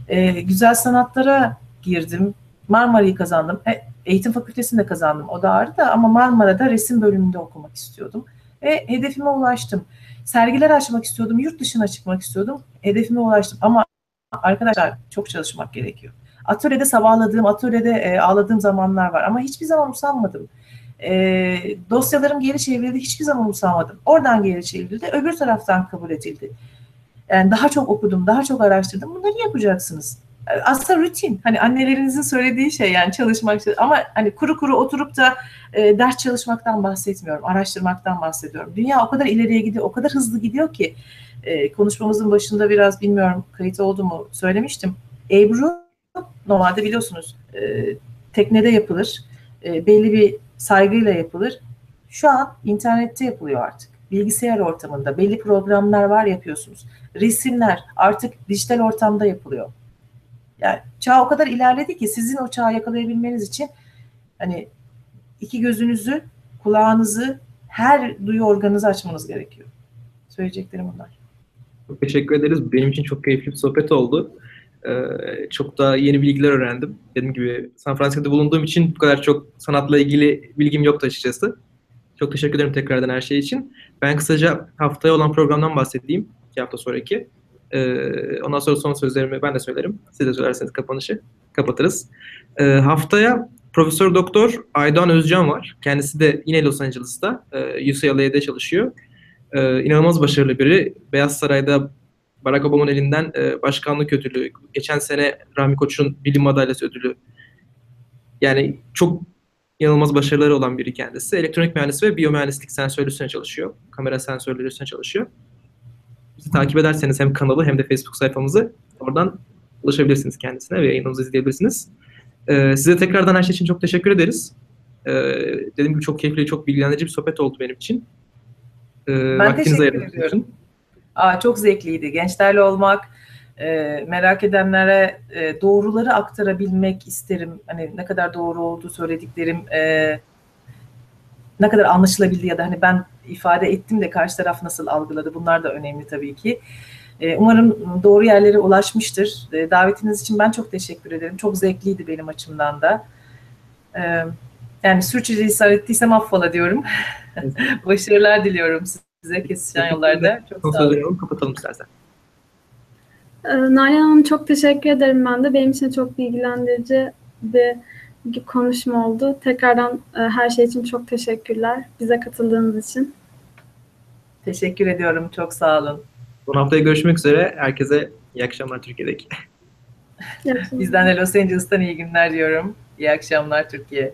C: e, güzel sanatlara girdim. Marmara'yı kazandım. E, eğitim fakültesinde kazandım. O da ayrı da ama Marmara'da resim bölümünde okumak istiyordum. Ve hedefime ulaştım. Sergiler açmak istiyordum. Yurt dışına çıkmak istiyordum. Hedefime ulaştım. Ama arkadaşlar çok çalışmak gerekiyor. Atölyede sabahladığım, atölyede e, ağladığım zamanlar var. Ama hiçbir zaman usanmadım. E, dosyalarım geri çevrildi. Hiçbir zaman usanmadım. Oradan geri çevrildi. Öbür taraftan kabul edildi. Yani daha çok okudum, daha çok araştırdım. Bunları yapacaksınız. Aslında rutin. Hani annelerinizin söylediği şey yani çalışmak. Ama hani kuru kuru oturup da e, ders çalışmaktan bahsetmiyorum. Araştırmaktan bahsediyorum. Dünya o kadar ileriye gidiyor, o kadar hızlı gidiyor ki e, konuşmamızın başında biraz bilmiyorum kayıt oldu mu söylemiştim. Ebru normalde biliyorsunuz e, teknede yapılır. E, belli bir saygıyla yapılır. Şu an internette yapılıyor artık. Bilgisayar ortamında belli programlar var yapıyorsunuz. Resimler artık dijital ortamda yapılıyor. Yani çağ o kadar ilerledi ki sizin o çağı yakalayabilmeniz için hani iki gözünüzü, kulağınızı, her duyu organınızı açmanız gerekiyor. Söyleyeceklerim bunlar.
A: Çok teşekkür ederiz. Benim için çok keyifli bir sohbet oldu. Ee, çok da yeni bilgiler öğrendim. Dediğim gibi San Francisco'da bulunduğum için bu kadar çok sanatla ilgili bilgim yoktu açıkçası. Çok teşekkür ederim tekrardan her şey için. Ben kısaca haftaya olan programdan bahsedeyim. iki hafta sonraki. Ee, ondan sonra son sözlerimi ben de söylerim. Siz de söylerseniz kapanışı kapatırız. Ee, haftaya Profesör Doktor Aydan Özcan var. Kendisi de yine Los Angeles'ta. E, UCLA'de çalışıyor. E, inanılmaz başarılı biri. Beyaz Saray'da Barack Obama'nın elinden e, başkanlık ödülü, geçen sene Rahmi Koç'un bilim madalyası ödülü. Yani çok inanılmaz başarıları olan biri kendisi. Elektronik mühendisi ve biyomühendislik sensörlü üstüne çalışıyor. Kamera sensörleri üstüne çalışıyor. Bizi takip ederseniz hem kanalı hem de Facebook sayfamızı oradan ulaşabilirsiniz kendisine ve yayınımızı izleyebilirsiniz. Ee, size tekrardan her şey için çok teşekkür ederiz. Ee, dediğim gibi çok keyifli, çok bilgilendirici bir sohbet oldu benim için.
C: Ee, ben teşekkür ediyorum. Aa, çok zevkliydi. Gençlerle olmak, e, merak edenlere e, doğruları aktarabilmek isterim. Hani ne kadar doğru olduğu söylediklerim, e, ne kadar anlaşılabildi ya da hani ben ifade ettim de karşı taraf nasıl algıladı. Bunlar da önemli tabii ki. Umarım doğru yerlere ulaşmıştır. Davetiniz için ben çok teşekkür ederim. Çok zevkliydi benim açımdan da. Yani sürçülisan ettiysem affola diyorum. Başarılar diliyorum size kesişen yollarda. Çok sağ olun.
A: Kapatalım istersen.
B: Nalan Hanım çok teşekkür ederim ben de. Benim için çok bilgilendirici bir konuşma oldu. Tekrardan her şey için çok teşekkürler. Bize katıldığınız için.
C: Teşekkür ediyorum. Çok sağ olun.
A: Son haftaya görüşmek üzere. Herkese iyi akşamlar Türkiye'deki.
C: Bizden de Los Angeles'tan iyi günler diyorum. İyi akşamlar Türkiye.